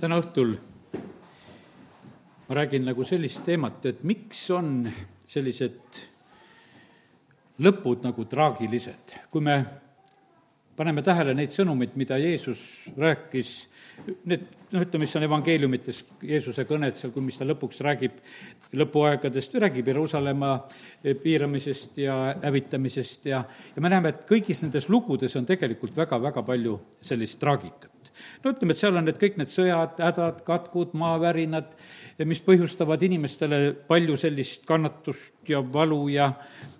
täna õhtul ma räägin nagu sellist teemat, et miks on sellised lõpud nagu traagilised, kui me paneme tähele neid sõnumeid, mida Jeesus rääkis, need, noh, ütleme, mis on evangeeliumites, Jeesuse kõned seal, kui, mis ta lõpuks räägib lõpuaegadest, räägib Jeruusalemma piiramisest ja hävitamisest ja, ja me näeme, et kõigis nendes lugudes on tegelikult väga-väga palju sellist traagikat no ütleme, et seal on need kõik need sõjad, hädad, katkud, maavärinad, mis põhjustavad inimestele palju sellist kannatust ja valu ja,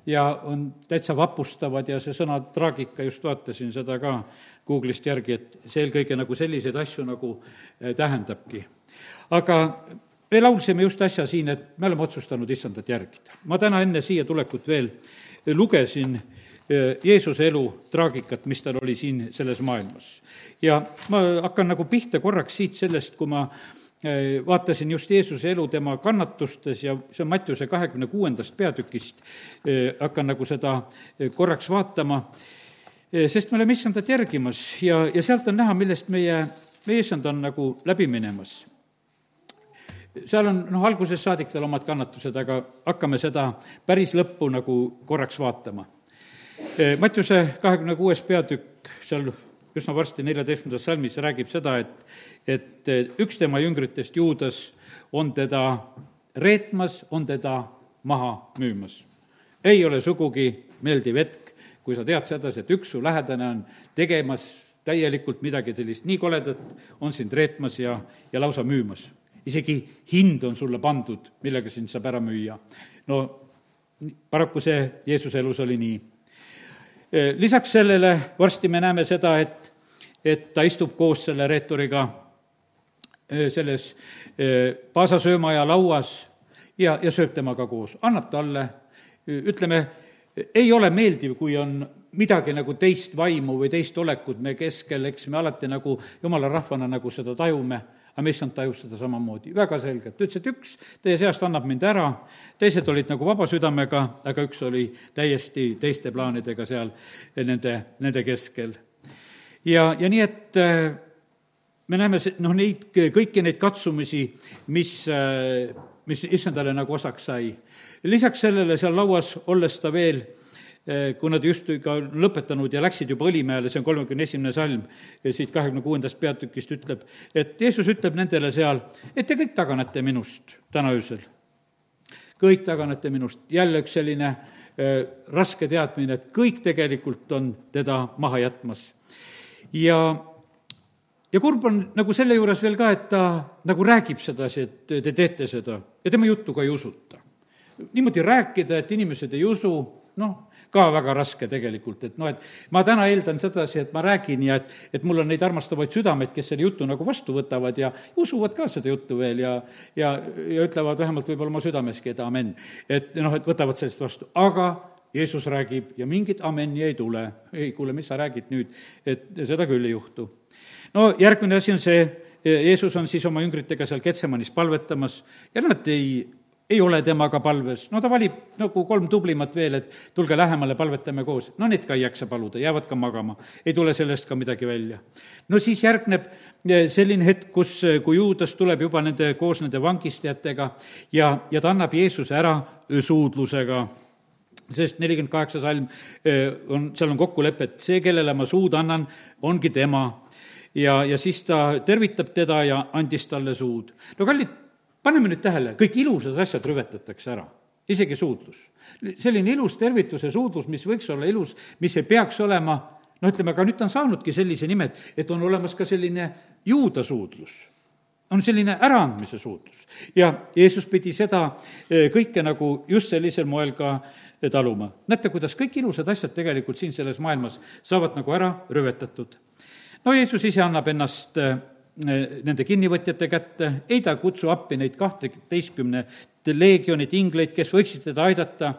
ja on täitsa vapustavad ja see sõna traagika, just vaatasin seda ka Google'ist järgi, et see eelkõige nagu selliseid asju nagu eh, tähendabki. aga me laulsime just äsja siin, et me oleme otsustanud issandat järgida. ma täna enne siia tulekut veel lugesin Jeesuse elu traagikat, mis tal oli siin selles maailmas. ja ma hakkan nagu pihta korraks siit sellest, kui ma vaatasin just Jeesuse elu tema kannatustes ja see on Mattiuse kahekümne kuuendast peatükist, hakkan nagu seda korraks vaatama, sest me oleme issandat järgimas ja, ja sealt on näha, millest meie, meie issand on nagu läbi minemas. Seal on noh, algusest saadik tal omad kannatused, aga hakkame seda päris lõppu nagu korraks vaatama Mattiuse kahekümne kuues peatükk, seal üsna varsti neljateistkümnendas salmis räägib seda, et, et eh, üks tema jüngritest, Juudas, on teda reetmas, on teda maha müümas. ei ole sugugi meeldiv hetk, kui sa tead sedasi, et üks su lähedane on tegemas täielikult midagi sellist nii koledat, on sind reetmas ja, ja lausa müümas. isegi hind on sulle pandud, millega sind saab ära müüa. no paraku see Jeesuse elus oli nii Eh, lisaks sellele varsti me näeme seda, et, et ta istub koos selle reeturiga eh, selles eh, paasasöömaja lauas ja, ja sööb temaga koos, annab talle, ütleme, ei ole meeldiv, kui on midagi nagu teist vaimu või teist olekut meie keskel, eks me alati nagu jumala rahvana nagu seda tajume aga me issand tajus seda samamoodi, väga selgelt, ütles, et üks teie seast annab mind ära, teised olid nagu vaba südamega, aga üks oli täiesti teiste plaanidega seal nende, nende keskel. ja, ja nii, et äh, me näeme noh, neid, kõiki neid katsumisi, mis, äh, mis issandale nagu osaks sai. lisaks sellele seal lauas olles ta veel Eh, kui nad just ka lõpetanud ja läksid juba Õlimäele, see on kolmekümne esimene salm, siit kahekümne kuuendast peatükist ütleb, et Jeesus ütleb nendele seal, et te kõik taganete minust täna öösel. kõik taganete minust, jälle üks selline äh, raske teadmine, et kõik tegelikult on teda maha jätmas. ja ja kurb on nagu selle juures veel ka, et ta nagu räägib sedasi, et te teete seda ja tema juttu ka ei usuta. niimoodi rääkida, et inimesed ei usu, noh, ka väga raske tegelikult, et noh, et ma täna eeldan sedasi, et ma räägin ja et, et mul on neid armastavaid südameid, kes selle jutu nagu vastu võtavad ja usuvad ka seda juttu veel ja, ja, ja ütlevad vähemalt võib-olla oma südameski, et amen. et noh, et võtavad sellest vastu, aga Jeesus räägib ja mingit amenni ei tule. ei, kuule, mis sa räägid nüüd, et seda küll ei juhtu. no järgmine asi on see, Jeesus on siis oma jüngritega seal Getsemanis palvetamas ja nad ei ei ole temaga palves, no ta valib nagu kolm tublimat veel, et tulge lähemale, palvetame koos. no need ka ei jaksa paluda, jäävad ka magama, ei tule sellest ka midagi välja. no siis järgneb eh, selline hetk, kus, eh, kui Juudas tuleb juba nende, koos nende vangistajatega ja, ja ta annab Jeesuse ära suudlusega sest nelikümmend kaheksa salm eh, on, seal on kokkulepe, et see, kellele ma suud annan, ongi tema. ja, ja siis ta tervitab teda ja andis talle suud. no kallid paneme nüüd tähele, kõik ilusad asjad rüvetatakse ära, isegi suudlus. selline ilus tervitus ja suudlus, mis võiks olla ilus, mis ei peaks olema, no ütleme, aga nüüd ta on saanudki sellise nime, et, et on olemas ka selline juudasuudlus on selline äraandmise suudlus. ja Jeesus pidi seda eh, kõike nagu just sellisel moel ka eh, taluma. näete, kuidas kõik ilusad asjad tegelikult siin selles maailmas saavad nagu ära rüvetatud. no Jeesus ise annab ennast eh, nende kinnivõtjate kätte, ei ta kutsu appi neid kahteteistkümne leegionit ingleid, kes võiksid teda aidata.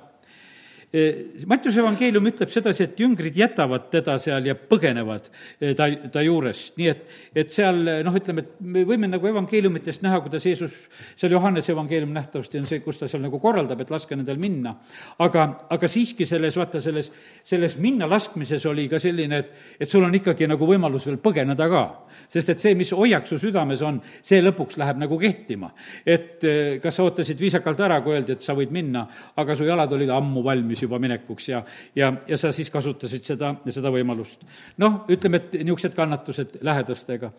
Mattiuse evangeelium ütleb sedasi, et jüngrid jätavad teda seal ja põgenevad ta, ta juurest, nii et, et seal noh, ütleme, et me võime nagu evangeeliumitest näha, kuidas Jeesus, seal Johannese evangeelium nähtavasti on see, kus ta seal nagu korraldab, et laske nendel minna. aga, aga siiski selles, vaata, selles, selles minna laskmises oli ka selline, et, et sul on ikkagi nagu võimalus veel põgeneda ka. sest et see, mis hoiak su südames on, see lõpuks läheb nagu kehtima. et kas sa ootasid viisakalt ära, kui öeldi, et sa võid minna, aga su jalad olid ammu valmis juba minekuks ja, ja, ja sa siis kasutasid seda, seda võimalust. noh, ütleme, et niisugused kannatused lähedastega.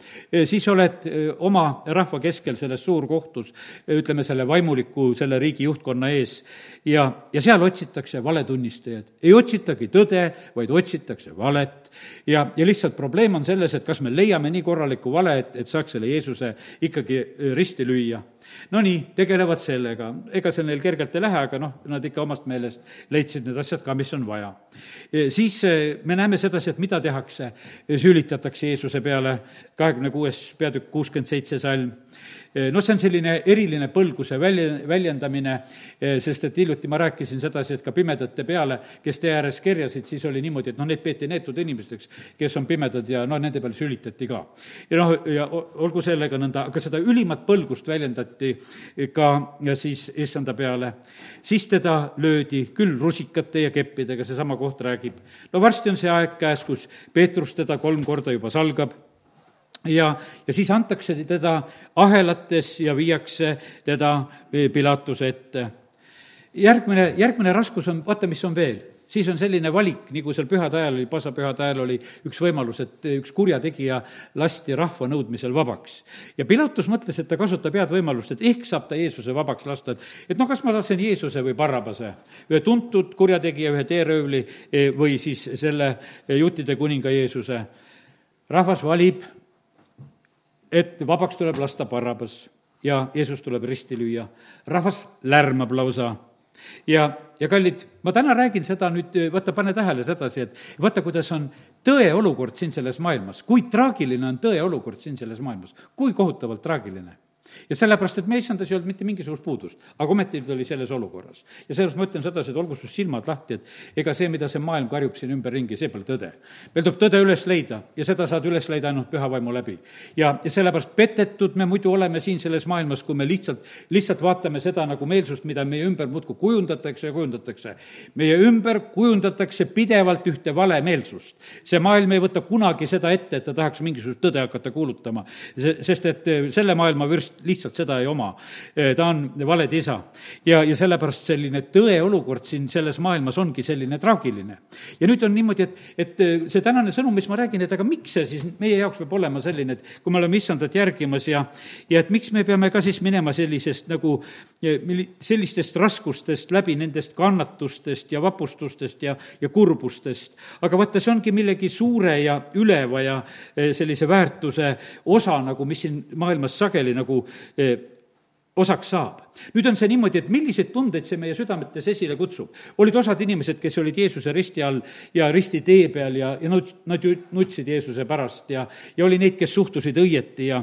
siis oled oma rahva keskel selles suurkohtus, ütleme, selle vaimuliku, selle riigi juhtkonna ees ja, ja seal otsitakse valetunnistajaid. ei otsitagi tõde, vaid otsitakse valet ja, ja lihtsalt probleem on selles, et kas me leiame nii korralikku vale, et, et saaks selle Jeesuse ikkagi risti lüüa Nonii, tegelevad sellega, ega see neil kergelt ei lähe, aga noh, nad ikka omast meelest leidsid need asjad ka, mis on vaja. siis eh, me näeme sedasi, et mida tehakse, sülitatakse Jeesuse peale, kahekümne kuues peatükk, kuuskümmend seitse salm noh, see on selline eriline põlguse välja, väljendamine, sest et hiljuti ma rääkisin sedasi, et ka pimedate peale, kes tee ääres kerjasid, siis oli niimoodi, et noh, need peeti neetud inimesteks, kes on pimedad ja noh, nende peale sülitati ka. ja noh, ja olgu sellega nõnda, aga seda ülimat põlgust väljendati ka siis issanda peale. siis teda löödi küll rusikate ja keppidega, seesama koht räägib. no varsti on see aeg käes, kus Peetrus teda kolm korda juba salgab ja, ja siis antakse teda ahelates ja viiakse teda Pilatuse ette. järgmine, järgmine raskus on, vaata, mis on veel siis on selline valik, nagu seal pühade ajal oli, pasapühade ajal oli üks võimalus, et üks kurjategija lasti rahva nõudmisel vabaks. ja Pilatus mõtles, et ta kasutab head võimalust, et ehk saab ta Jeesuse vabaks lasta, et et noh, kas ma lasen Jeesuse või Barrabase, ühe tuntud kurjategija, ühe teeröövli eh, või siis selle juutide kuninga Jeesuse. rahvas valib et vabaks tuleb lasta Barrabas ja Jeesus tuleb risti lüüa. rahvas lärmab lausa. Ja, ja kallid, ma täna räägin seda nüüd, vaata, pane tähele sedasi, et vaata, kuidas on tõe olukord siin selles maailmas, kui traagiline on tõe olukord siin selles maailmas, kui kohutavalt traagiline ja sellepärast, et meie issandas ei olnud mitte mingisugust puudust, aga ometi ta oli selles olukorras. ja sellepärast ma ütlen sedasi, et olgu sul silmad lahti, et ega see, mida see maailm karjub siin ümberringi, see pole tõde. meil tuleb tõde üles leida ja seda saad üles leida ainult püha vaimu läbi. ja, ja sellepärast petetud me muidu oleme siin selles maailmas, kui me lihtsalt, lihtsalt vaatame seda nagu meelsust, mida meie ümber muudkui kujundatakse ja kujundatakse. meie ümber kujundatakse pidevalt ühte valemeelsust. see maailm ei võta kunagi seda ette, et ta tahaks mingisugust tõde hakata kuulutama, sest et selle maailma vürst lihtsalt seda ei oma. ta on valede isa. ja, ja sellepärast selline tõe olukord siin selles maailmas ongi selline traagiline. ja nüüd on niimoodi, et, et see tänane sõnum, mis ma räägin, et aga miks see siis meie jaoks peab olema selline, et kui me oleme issandat järgimas ja, ja et miks me peame ka siis minema sellisest nagu, sellistest raskustest läbi, nendest kannatustest ja vapustustest ja, ja kurbustest. aga vaata, see ongi millegi suure ja üleva ja sellise väärtuse osa nagu, mis siin maailmas sageli nagu osaks saab. nüüd on see niimoodi, et milliseid tundeid see meie südametes esile kutsub. olid osad inimesed, kes olid Jeesuse risti all ja risti tee peal ja, ja nad, nad ju nutsid Jeesuse pärast ja, ja oli neid, kes suhtusid õieti ja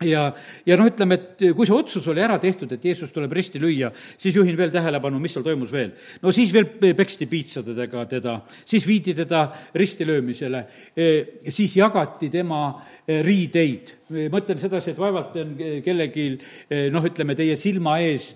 ja, ja noh, ütleme, et kui see otsus oli ära tehtud, et Jeesus tuleb risti lüüa, siis juhin veel tähelepanu, mis seal toimus veel. no siis veel peksti piitsadega teda, siis viidi teda ristilöömisele, e, siis jagati tema e, riideid. mõtlen sedasi, et vaevalt on kellelgi e, noh, ütleme, teie silma ees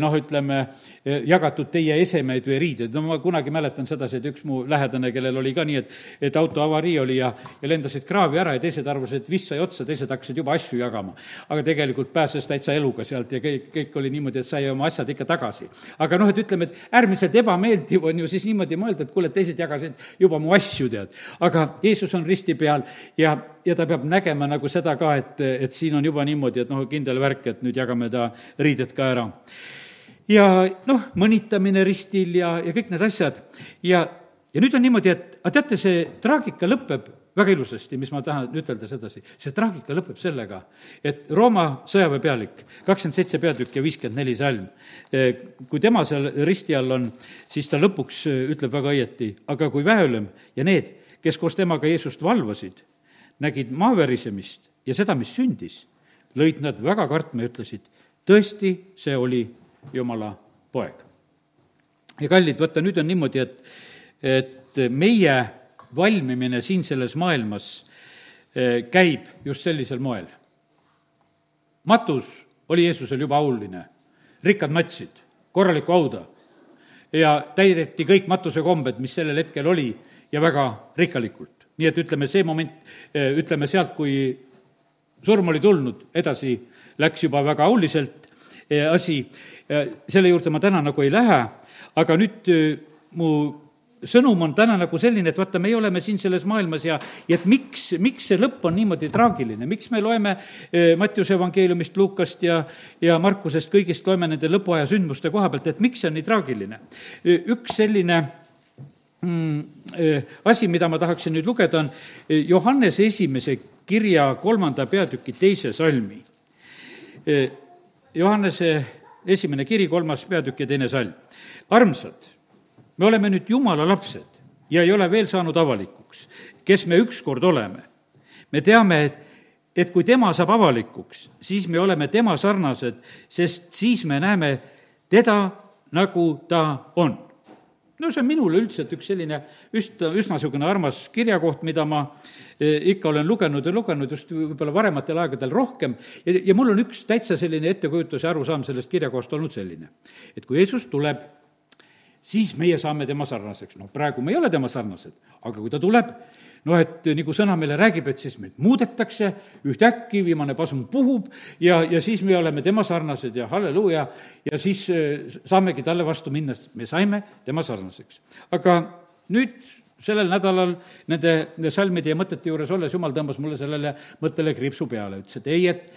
noh, ütleme, jagatud teie esemeid või riideid. no ma kunagi mäletan sedasi, et üks mu lähedane, kellel oli ka nii, et, et auto avarii oli ja, ja lendasid kraavi ära ja teised arvasid, et vist sai otsa, teised hakkasid juba asju jagama jagama. aga tegelikult pääses täitsa eluga sealt ja kõik, kõik oli niimoodi, et sai oma asjad ikka tagasi. aga noh, et ütleme, et äärmiselt ebameeldiv on ju siis niimoodi mõelda, et kuule, teised jagasid juba mu asju, tead. aga Jeesus on risti peal ja, ja ta peab nägema nagu seda ka, et, et siin on juba niimoodi, et noh, kindel värk, et nüüd jagame ta riided ka ära. ja noh, mõnitamine ristil ja, ja kõik need asjad ja, ja nüüd on niimoodi, et aga teate, see traagika lõpeb väga ilusasti, mis ma tahan ütelda sedasi, see traagika lõpeb sellega, et Rooma sõjaväepealik, kakskümmend seitse peatükk ja viiskümmend neli salm, eh, kui tema seal risti all on, siis ta lõpuks eh, ütleb väga õieti, aga kui väeülem ja need, kes koos temaga Jeesust valvasid, nägid maaverisemist ja seda, mis sündis, lõid nad väga kartma ja ütlesid, tõesti, see oli Jumala poeg. ja kallid, vaata nüüd on niimoodi, et, et meie valmimine siin selles maailmas eh, käib just sellisel moel. matus oli Jeesusel juba auline, rikkad matsid, korralikku hauda ja täideti kõik matusekombed, mis sellel hetkel oli ja väga rikkalikult. nii et ütleme, see moment, eh, ütleme sealt, kui surm oli tulnud, edasi läks juba väga auliselt eh, asi, selle juurde ma täna nagu ei lähe, aga nüüd mu sõnum on täna nagu selline, et vaata, meie oleme siin selles maailmas ja, ja et miks, miks see lõpp on niimoodi traagiline, miks me loeme eh, Mattiuse evangeeliumist, Lukast ja, ja Markusest, kõigist loeme nende lõpuaja sündmuste koha pealt, et miks see on nii traagiline? üks selline mm, eh, asi, mida ma tahaksin nüüd lugeda, on eh, Johannese esimese kirja kolmanda peatüki teise salmi. Johannese esimene kiri, kolmas peatükk ja teine salm. armsad me oleme nüüd Jumala lapsed ja ei ole veel saanud avalikuks, kes me ükskord oleme. me teame, et, et kui tema saab avalikuks, siis me oleme tema sarnased, sest siis me näeme teda, nagu ta on. no see on minule üldiselt üks selline üsna, üsna niisugune armas kirjakoht, mida ma e, ikka olen lugenud ja lugenud just võib-olla varematel aegadel rohkem ja, ja mul on üks täitsa selline ettekujutus ja arusaam sellest kirjakohast olnud selline, et kui Jeesus tuleb siis meie saame tema sarnaseks. noh, praegu me ei ole tema sarnased, aga kui ta tuleb, noh, et nagu sõna meile räägib, et siis meid muudetakse, ühtäkki viimane pasum puhub ja, ja siis me oleme tema sarnased ja halleluuja, ja siis äh, saamegi talle vastu minna, sest me saime tema sarnaseks. aga nüüd sellel nädalal nende salmide ja mõtete juures olles, jumal tõmbas mulle sellele mõttele kriipsu peale, ütles, et ei, et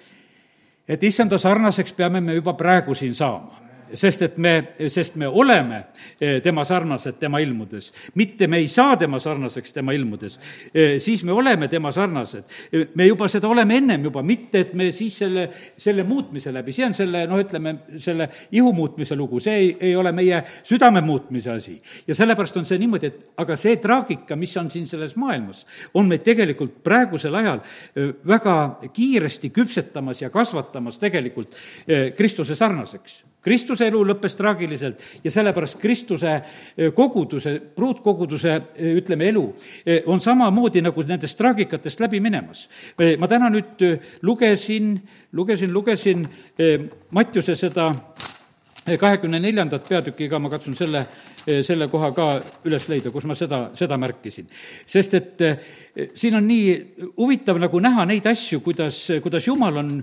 et issanda sarnaseks peame me juba praegu siin saama sest et me, sest me oleme eh, tema sarnased tema ilmudes, mitte me ei saa tema sarnaseks tema ilmudes, eh, siis me oleme tema sarnased. Eh, me juba seda oleme ennem juba, mitte et me siis selle, selle muutmise läbi, see on selle, noh, ütleme, selle ihu muutmise lugu, see ei, ei ole meie südame muutmise asi. ja sellepärast on see niimoodi, et aga see traagika, mis on siin selles maailmas, on meid tegelikult praegusel ajal väga kiiresti küpsetamas ja kasvatamas tegelikult Kristuse sarnaseks Kristuse elu lõppes traagiliselt ja sellepärast Kristuse eh, koguduse, pruutkoguduse, eh, ütleme, elu eh, on samamoodi nagu nendest traagikatest läbi minemas. ma täna nüüd lugesin, lugesin, lugesin Mattiuse seda kahekümne neljandat peatükiga ma katsun selle, selle koha ka üles leida, kus ma seda, seda märkisin. sest et eh, siin on nii huvitav nagu näha neid asju, kuidas, kuidas Jumal on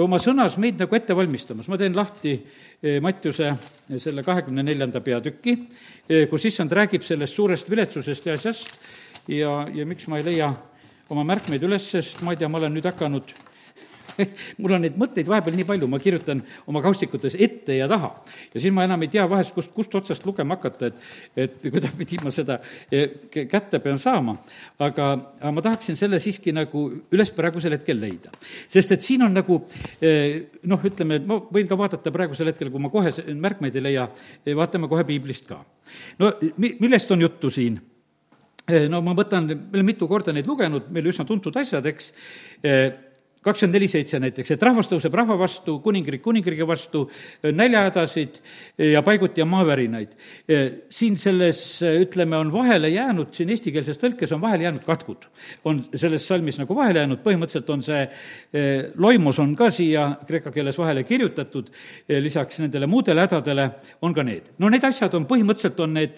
oma sõnas meid nagu ette valmistamas. ma teen lahti eh, Mattiuse selle kahekümne neljanda peatüki, eh, kus issand räägib sellest suurest viletsusest ja asjast ja, ja miks ma ei leia oma märkmeid üles, sest ma ei tea, ma olen nüüd hakanud mul on neid mõtteid vahepeal nii palju, ma kirjutan oma kaustikutes ette ja taha. ja siis ma enam ei tea vahest, kust, kust otsast lugema hakata, et, et kuidagipidi ma seda eh, kätte pean saama. aga, aga ma tahaksin selle siiski nagu üles praegusel hetkel leida. sest et siin on nagu eh, noh, ütleme, ma võin ka vaadata praegusel hetkel, kui ma kohe märkmeid ei leia, eh, vaatame kohe piiblist ka. no mi-, millest on juttu siin? no ma võtan, me oleme mitu korda neid lugenud, meil üsna tuntud asjad, eks, kakskümmend neli seitse näiteks, et rahvas tõuseb rahva vastu, kuningriik kuningriigi vastu, näljahädasid ja paiguti ja maavärinaid. siin selles, ütleme, on vahele jäänud, siin eestikeelses tõlkes on vahele jäänud katkud. on selles salmis nagu vahele jäänud, põhimõtteliselt on see loimus on ka siia kreeka keeles vahele kirjutatud, lisaks nendele muudele hädadele on ka need. no need asjad on, põhimõtteliselt on need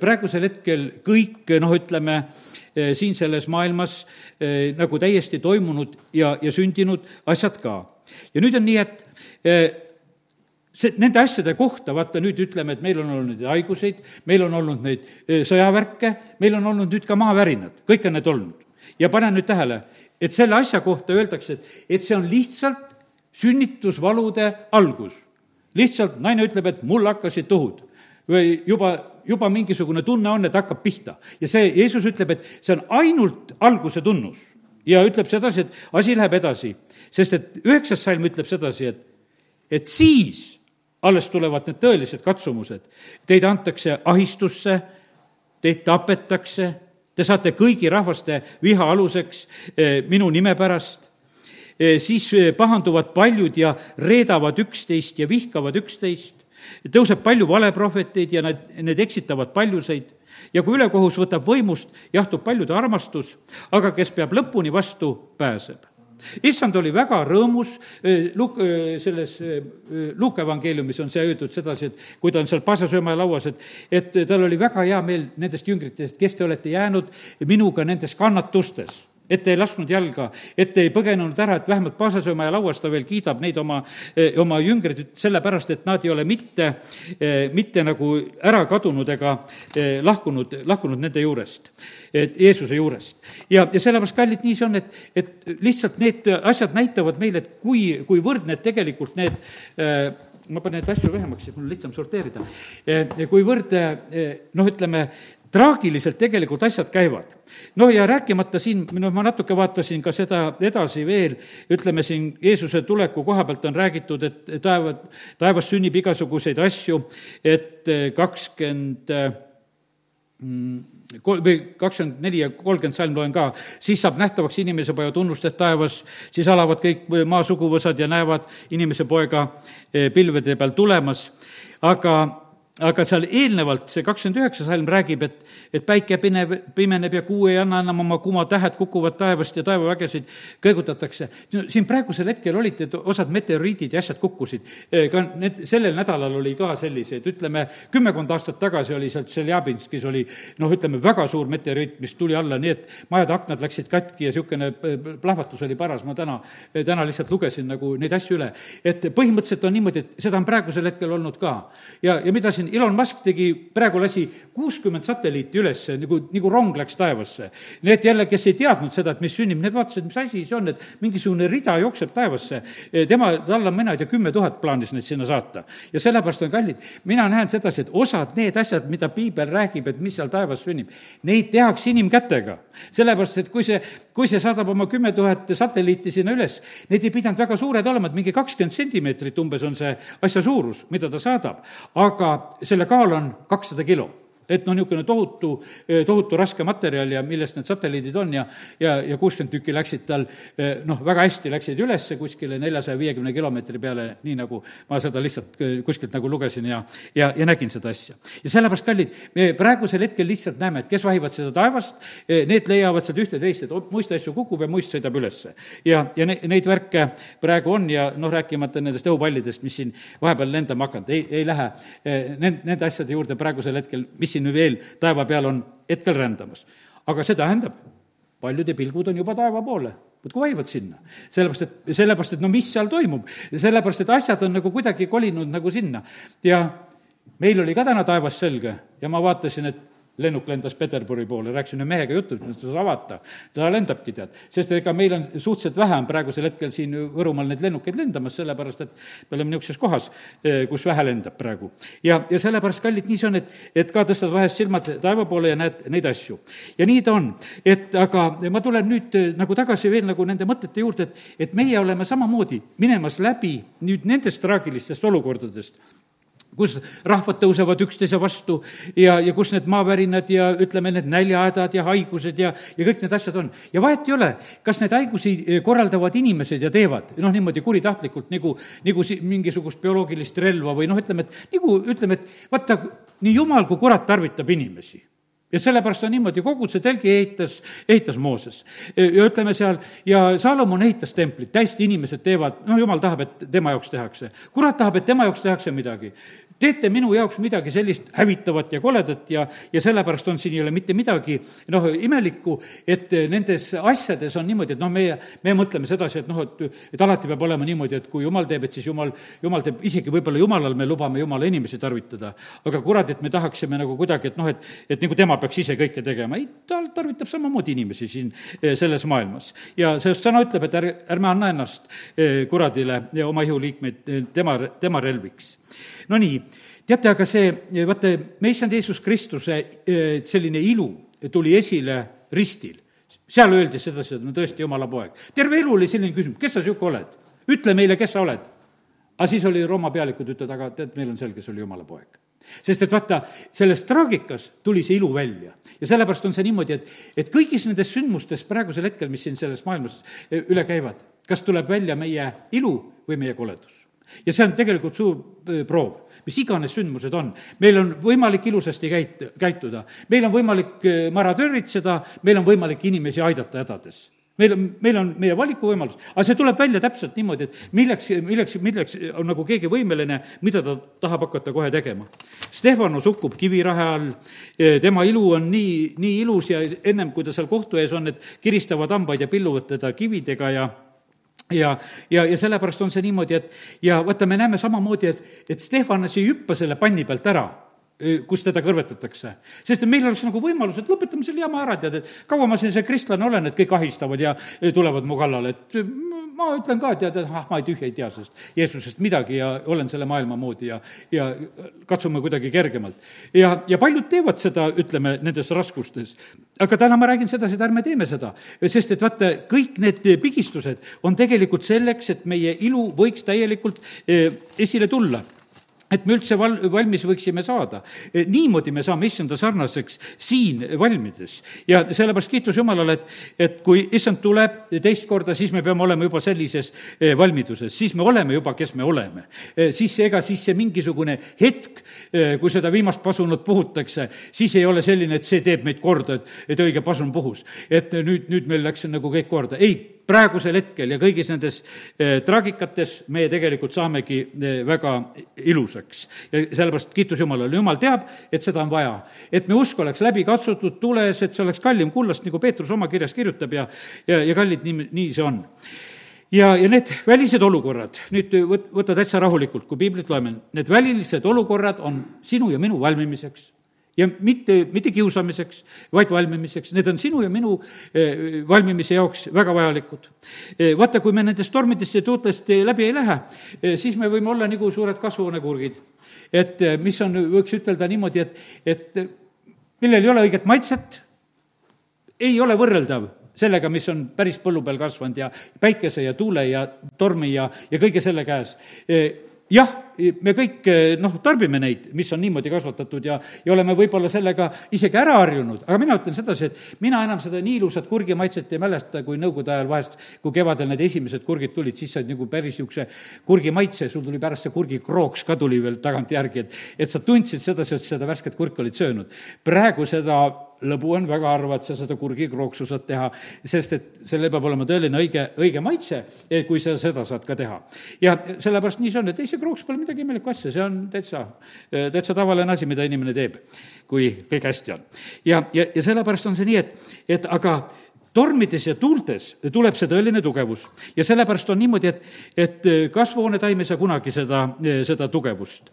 praegusel hetkel kõik noh, ütleme, Eh, siin selles maailmas eh, nagu täiesti toimunud ja, ja sündinud asjad ka. ja nüüd on nii, et eh, see, nende asjade kohta, vaata nüüd ütleme, et meil on olnud haiguseid, meil on olnud neid sõjavärke, meil on olnud nüüd ka maavärinad, kõik on need olnud. ja pane nüüd tähele, et selle asja kohta öeldakse, et, et see on lihtsalt sünnitusvalude algus. lihtsalt naine ütleb, et mul hakkasid tuhud või juba juba mingisugune tunne on, et hakkab pihta. ja see, Jeesus ütleb, et see on ainult alguse tunnus. ja ütleb sedasi, et asi läheb edasi. sest et üheksas salm ütleb sedasi, et, et siis alles tulevad need tõelised katsumused. Teid antakse ahistusse, teid tapetakse, te saate kõigi rahvaste viha aluseks eh, minu nime pärast eh, siis eh, pahanduvad paljud ja reedavad üksteist ja vihkavad üksteist tõuseb palju valeprohveteid ja nad, need eksitavad paljuseid. Ja kui ülekohus võtab võimust, jahtub paljude armastus, aga kes peab lõpuni vastu, pääseb. Issand oli väga rõõmus, Luk-, selles Luuka evangeeliumis on see öeldud sedasi, et kui ta on seal paasasööma lauas, et et tal oli väga hea meel nendest jüngritest, kes te olete jäänud minuga nendes kannatustes et ei lasknud jalga, et ei põgenenud ära, et vähemalt paasasöömaja lauas ta veel kiidab neid oma, eh, oma jüngreid sellepärast, et nad ei ole mitte, eh, mitte nagu ära kadunud ega eh, lahkunud, lahkunud nende juurest, et Jeesuse juurest. ja, ja sellepärast, kallid, nii see on, et, et lihtsalt need asjad näitavad meile, et kui, kuivõrd need tegelikult need ma panen neid asju lühemaks, et mul on lihtsam sorteerida. kuivõrd noh, ütleme, traagiliselt tegelikult asjad käivad. no ja rääkimata siin, no ma natuke vaatasin ka seda edasi veel, ütleme siin Jeesuse tuleku koha pealt on räägitud, et taeva, taevas sünnib igasuguseid asju, et kakskümmend mm, kol-, või kakskümmend neli ja kolmkümmend salm loen ka, siis saab nähtavaks inimese poja tunnustused taevas, siis alavad kõik maa suguvõsad ja näevad inimese poega eh, pilvede peal tulemas, aga aga seal eelnevalt see kakskümmend üheksa salm räägib, et, et päike pinev, pimeneb ja kuu ei anna enam oma kuma, tähed kukuvad taevast ja taevavägesid kõigutatakse. siin praegusel hetkel olid, et osad meteoriidid ja asjad kukkusid. ka need, sellel nädalal oli ka selliseid, ütleme, kümmekond aastat tagasi oli sealt Seljabinskis oli noh, ütleme, väga suur meteoriit, mis tuli alla, nii et majade aknad läksid katki ja niisugune plahvatus oli paras, ma täna, täna lihtsalt lugesin nagu neid asju üle. et põhimõtteliselt on niimoodi, et seda on praegusel hetkel olnud ka. ja, ja mida siin Elon Musk tegi, praegu lasi kuuskümmend satelliiti üles, nagu, nagu rong läks taevasse. Need jälle, kes ei teadnud seda, et mis sünnib, need vaatasid, mis asi see on, et mingisugune rida jookseb taevasse. tema, tal on, mina ei tea, kümme tuhat plaanis neid sinna saata. ja sellepärast on kallid, mina näen sedasi, et osad need asjad, mida piibel räägib, et mis seal taevas sünnib, neid tehakse inimkätega. sellepärast, et kui see, kui see saadab oma kümme tuhat satelliiti sinna üles, need ei pidanud väga suured olema, et mingi kakskümmend sentimeetrit umbes on see asja suurus, mida ta saadab. aga selle kaal on kakssada kilo et noh, niisugune tohutu, tohutu raske materjal ja millest need satelliidid on ja, ja, ja kuuskümmend tükki läksid tal noh, väga hästi läksid üles kuskile neljasaja viiekümne kilomeetri peale, nii nagu ma seda lihtsalt kuskilt nagu lugesin ja, ja, ja nägin seda asja. ja sellepärast, kallid, me praegusel hetkel lihtsalt näeme, et kes vahivad seda taevast, need leiavad sealt ühte-teist, et muist asju kukub ja muist sõidab ülesse. ja, ja ne-, neid värke praegu on ja noh, rääkimata nendest õhupallidest, mis siin vahepeal lendama hakanud, ei, ei lähe nende, nende asjade juurde praegusel hetkel, mis siin siin veel taeva peal on hetkel rändamas. aga see tähendab, paljude pilgud on juba taeva poole muudkui vahivad sinna. sellepärast, et, sellepärast, et no mis seal toimub, sellepärast, et asjad on nagu kuidagi kolinud nagu sinna. ja meil oli ka täna taevas selge ja ma vaatasin, et lennuk lendas Peterburi poole, rääkisime mehega juttu, et seda avata. ta lendabki, tead. sest ega meil on suhteliselt vähe on praegusel hetkel siin Võrumaal neid lennukeid lendamas, sellepärast et me oleme niisuguses kohas, eh, kus vähe lendab praegu. ja, ja sellepärast, kallid, nii see on, et, et ka tõstad vahest silmad taeva poole ja näed neid asju. ja nii ta on. et aga ma tulen nüüd eh, nagu tagasi veel nagu nende mõtete juurde, et, et meie oleme samamoodi minemas läbi nüüd nendest traagilistest olukordadest kus rahvad tõusevad üksteise vastu ja, ja kus need maavärinad ja ütleme, need näljahädad ja haigused ja, ja kõik need asjad on. ja vahet ei ole, kas neid haigusi eh, korraldavad inimesed ja teevad, noh, niimoodi kuritahtlikult, nagu, nagu si-, mingisugust bioloogilist relva või noh, ütleme, et nagu ütleme, et vaata, nii jumal kui kurat tarvitab inimesi ja sellepärast on niimoodi, kogu see telgi ehitas, ehitas Mooses. ja ütleme seal, ja Salomon ehitas templit, täiesti inimesed teevad, no jumal tahab, et tema jaoks tehakse. kurat tahab, et tema jaoks tehakse midagi teete minu jaoks midagi sellist hävitavat ja koledat ja, ja sellepärast on siin ei ole mitte midagi noh, imelikku, et nendes asjades on niimoodi, et noh, meie, me mõtleme sedasi, et noh, et, et alati peab olema niimoodi, et kui jumal teeb, et siis jumal, jumal teeb, isegi võib-olla jumalal me lubame jumala inimesi tarvitada. aga kurat, et me tahaksime nagu kuidagi, et noh, et, et nagu tema peaks ise kõike tegema, ei, ta tarvitab samamoodi inimesi siin eh, selles maailmas. ja sest sõna ütleb, et ärge, ärme anna ennast eh, kuradile ja oma ihuliikmeid eh, tema, tema relviks Nonii, teate, aga see, vaata, meie issand Jeesus Kristuse eh, selline ilu tuli esile ristil. seal öeldi sedasi, et no tõesti, jumala poeg. terve elu oli selline küsimus, kes sa niisugune oled? ütle meile, kes sa oled. aga siis oli Rooma pealikud, ütlevad, aga tead, meil on selge, see oli jumala poeg sest et vaata, selles traagikas tuli see ilu välja. ja sellepärast on see niimoodi, et, et kõigis nendes sündmustes praegusel hetkel, mis siin selles maailmas eh, üle käivad, kas tuleb välja meie ilu või meie koledus ja see on tegelikult suur äh, proov. Mis iganes sündmused on. meil on võimalik ilusasti käit-, käituda, meil on võimalik äh, mara törritseda, meil on võimalik inimesi aidata hädades. Meil on, meil on meie valikuvõimalus, aga see tuleb välja täpselt niimoodi, et milleks, milleks, milleks on nagu keegi võimeline, mida ta tahab hakata kohe tegema. Stefanos hukkub kivirahe all, e, tema ilu on nii, nii ilus ja ennem, kui ta seal kohtu ees on, et kiristavad hambaid ja pilluvad teda kividega ja ja, ja, ja sellepärast on see niimoodi, et ja vaata, me näeme samamoodi, et, et Stefanas ei hüppa selle panni pealt ära kus teda kõrvetatakse. sest et meil oleks nagu võimalus, et lõpetame selle jama ära, tead, et kaua ma siin see kristlane olen, et kõik ahistavad ja tulevad mu kallale, et ma ütlen ka, tead, et ah, ma ei tühja ei tea sellest Jeesusest midagi ja olen selle maailma moodi ja, ja katsume kuidagi kergemalt. ja, ja paljud teevad seda, ütleme, nendes raskustes. aga täna ma räägin sedasi, et ärme teeme seda, sest et vaata, kõik need pigistused on tegelikult selleks, et meie ilu võiks täielikult esile tulla et me üldse val-, valmis võiksime saada. E, niimoodi me saame issanda sarnaseks siin valmides. ja sellepärast kiitus Jumalale, et, et kui issand tuleb teist korda, siis me peame olema juba sellises e, valmiduses, siis me oleme juba, kes me oleme. E, siis ega siis see mingisugune hetk, kui seda viimast pasunat puhutakse, siis ei ole selline, et see teeb meid korda, et, et õige pasun puhus. et nüüd, nüüd meil läks nagu kõik korda. ei praegusel hetkel ja kõigis nendes eh, traagikates me tegelikult saamegi eh, väga ilusaks. ja sellepärast kiitus Jumalale, Jumal teab, et seda on vaja. et me usk oleks läbi katsutud tules, et see oleks kallim kullast, nagu Peetrus oma kirjas kirjutab ja, ja, ja kallid, nii, nii see on. Ja, ja need välised olukorrad, nüüd võt-, võta täitsa rahulikult, kui piiblit loeme, need välised olukorrad on sinu ja minu valmimiseks ja mitte, mitte kiusamiseks, vaid valmimiseks, need on sinu ja minu eh, valmimise jaoks väga vajalikud. Eh, vaata, kui me nendest tormidest ja tuultest läbi ei lähe, eh, siis me võime olla nagu suured kasvuhoonekurgid. et mis on, võiks ütelda niimoodi, et, et millel ei ole õiget maitset, ei ole võrreldav sellega, mis on päris põllu peal kasvanud ja päikese ja tuule ja tormi ja, ja kõige selle käes jah, me kõik noh, tarbime neid, mis on niimoodi kasvatatud ja, ja oleme võib-olla sellega isegi ära harjunud, aga mina ütlen sedasi, et mina enam seda nii ilusat kurgimaitset ei mäleta, kui nõukogude ajal vahest, kui kevadel need esimesed kurgid tulid, siis said nagu päris niisuguse kurgimaitse, sul tuli pärast see kurgikrooks ka tuli veel tagantjärgi, et et sa tundsid sedasi, et seda värsket kurki olid söönud. praegu seda lõbu on väga harva, et sa seda kurgikrooksu saad teha, sest et sellel peab olema tõeline õige, õige maitse, eh, kui sa seda saad ka teha. ja sellepärast nii see on, et ei, see krooks pole midagi imelikku asja, see on täitsa, täitsa tavaline asi, mida inimene teeb, kui kõik hästi on. ja, ja, ja sellepärast on see nii, et, et aga tormides ja tuultes tuleb see tõeline tugevus ja sellepärast on niimoodi, et, et kasvuhoonetaim ei saa kunagi seda, seda tugevust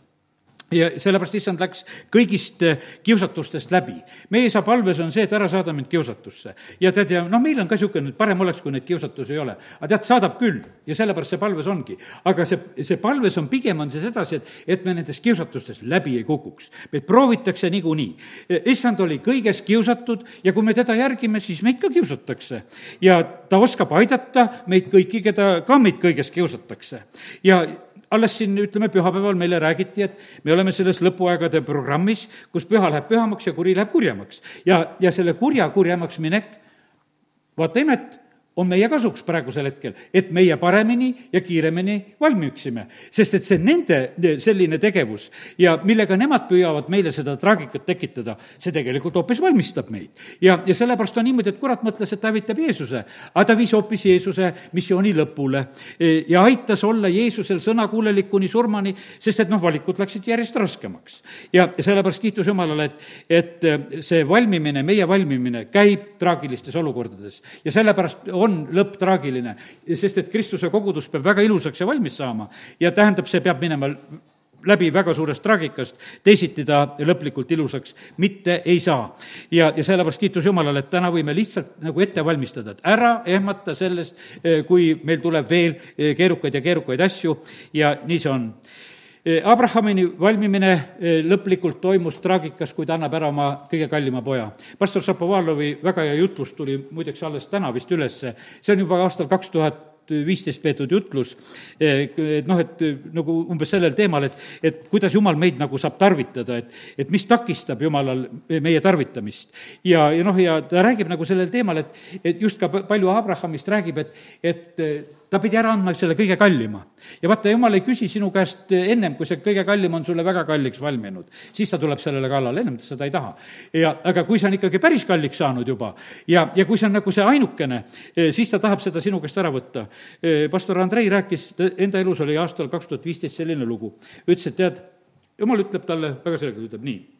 ja sellepärast issand läks kõigist eh, kiusatustest läbi. meie isa palves on see, et ära saada mind kiusatusse. ja tead, ja noh, meil on ka niisugune, et parem oleks, kui neid kiusatusi ei ole. aga tead, saadab küll ja sellepärast see palves ongi. aga see, see palves on, pigem on see sedasi, et, et me nendest kiusatustest läbi ei kukuks. meid proovitakse niikuinii. issand oli kõiges kiusatud ja kui me teda järgime, siis meid ka kiusatakse. ja ta oskab aidata meid kõiki, keda ka meid kõiges kiusatakse. ja alles siin, ütleme, pühapäeval meile räägiti, et me oleme selles lõpuaegade programmis, kus püha läheb pühamaks ja kuri läheb kurjemaks. ja, ja selle kurja kurjemaks minek, vaata imet, on meie kasuks praegusel hetkel, et meie paremini ja kiiremini valmiksime. sest et see nende selline tegevus ja millega nemad püüavad meile seda traagikat tekitada, see tegelikult hoopis valmistab meid. ja, ja sellepärast on niimoodi, et kurat mõtles, et ta hävitab Jeesuse, aga ta viis hoopis Jeesuse missiooni lõpule e, ja aitas olla Jeesusel sõnakuulelik kuni surmani, sest et noh, valikud läksid järjest raskemaks. ja, sellepärast kiitus Jumalale, et, et see valmimine, meie valmimine käib traagilistes olukordades ja sellepärast on on lõpp traagiline, sest et Kristuse kogudus peab väga ilusaks ja valmis saama. Ja tähendab, see peab minema läbi väga suurest traagikast, teisiti ta lõplikult ilusaks mitte ei saa. ja, ja sellepärast kiitus Jumalale, et täna võime lihtsalt nagu ette valmistada, et ära ehmata sellest, kui meil tuleb veel keerukaid ja keerukaid asju. Ja nii see on. Eh, Abrahamini valmimine eh, lõplikult toimus traagikas, kui ta annab ära oma kõige kallima poja. pastor Šapovalovi väga hea jutlus tuli muideks alles täna vist ülesse, see on juba aastal kaks tuhat viisteist peetud jutlus, et noh, et nagu umbes sellel teemal, et, et kuidas Jumal meid nagu saab tarvitada, et, et mis takistab Jumalal meie tarvitamist. ja, ja noh, ja ta räägib nagu sellel teemal, et, et just ka palju Abrahamist räägib, et, et ta pidi ära andma selle kõige kallima. ja vaata, jumal ei küsi sinu käest ennem, kui see kõige kallim on sulle väga kalliks valminud, siis ta tuleb sellele kallale, ennem ta seda ei taha. ja aga kui see on ikkagi päris kalliks saanud juba ja, ja kui see on nagu see ainukene, eh, siis ta tahab seda sinu käest ära võtta. Eh, pastor Andrei rääkis, enda elus oli aastal kaks tuhat viisteist selline lugu, ütles, et tead, jumal ütleb talle väga selgelt, ütleb nii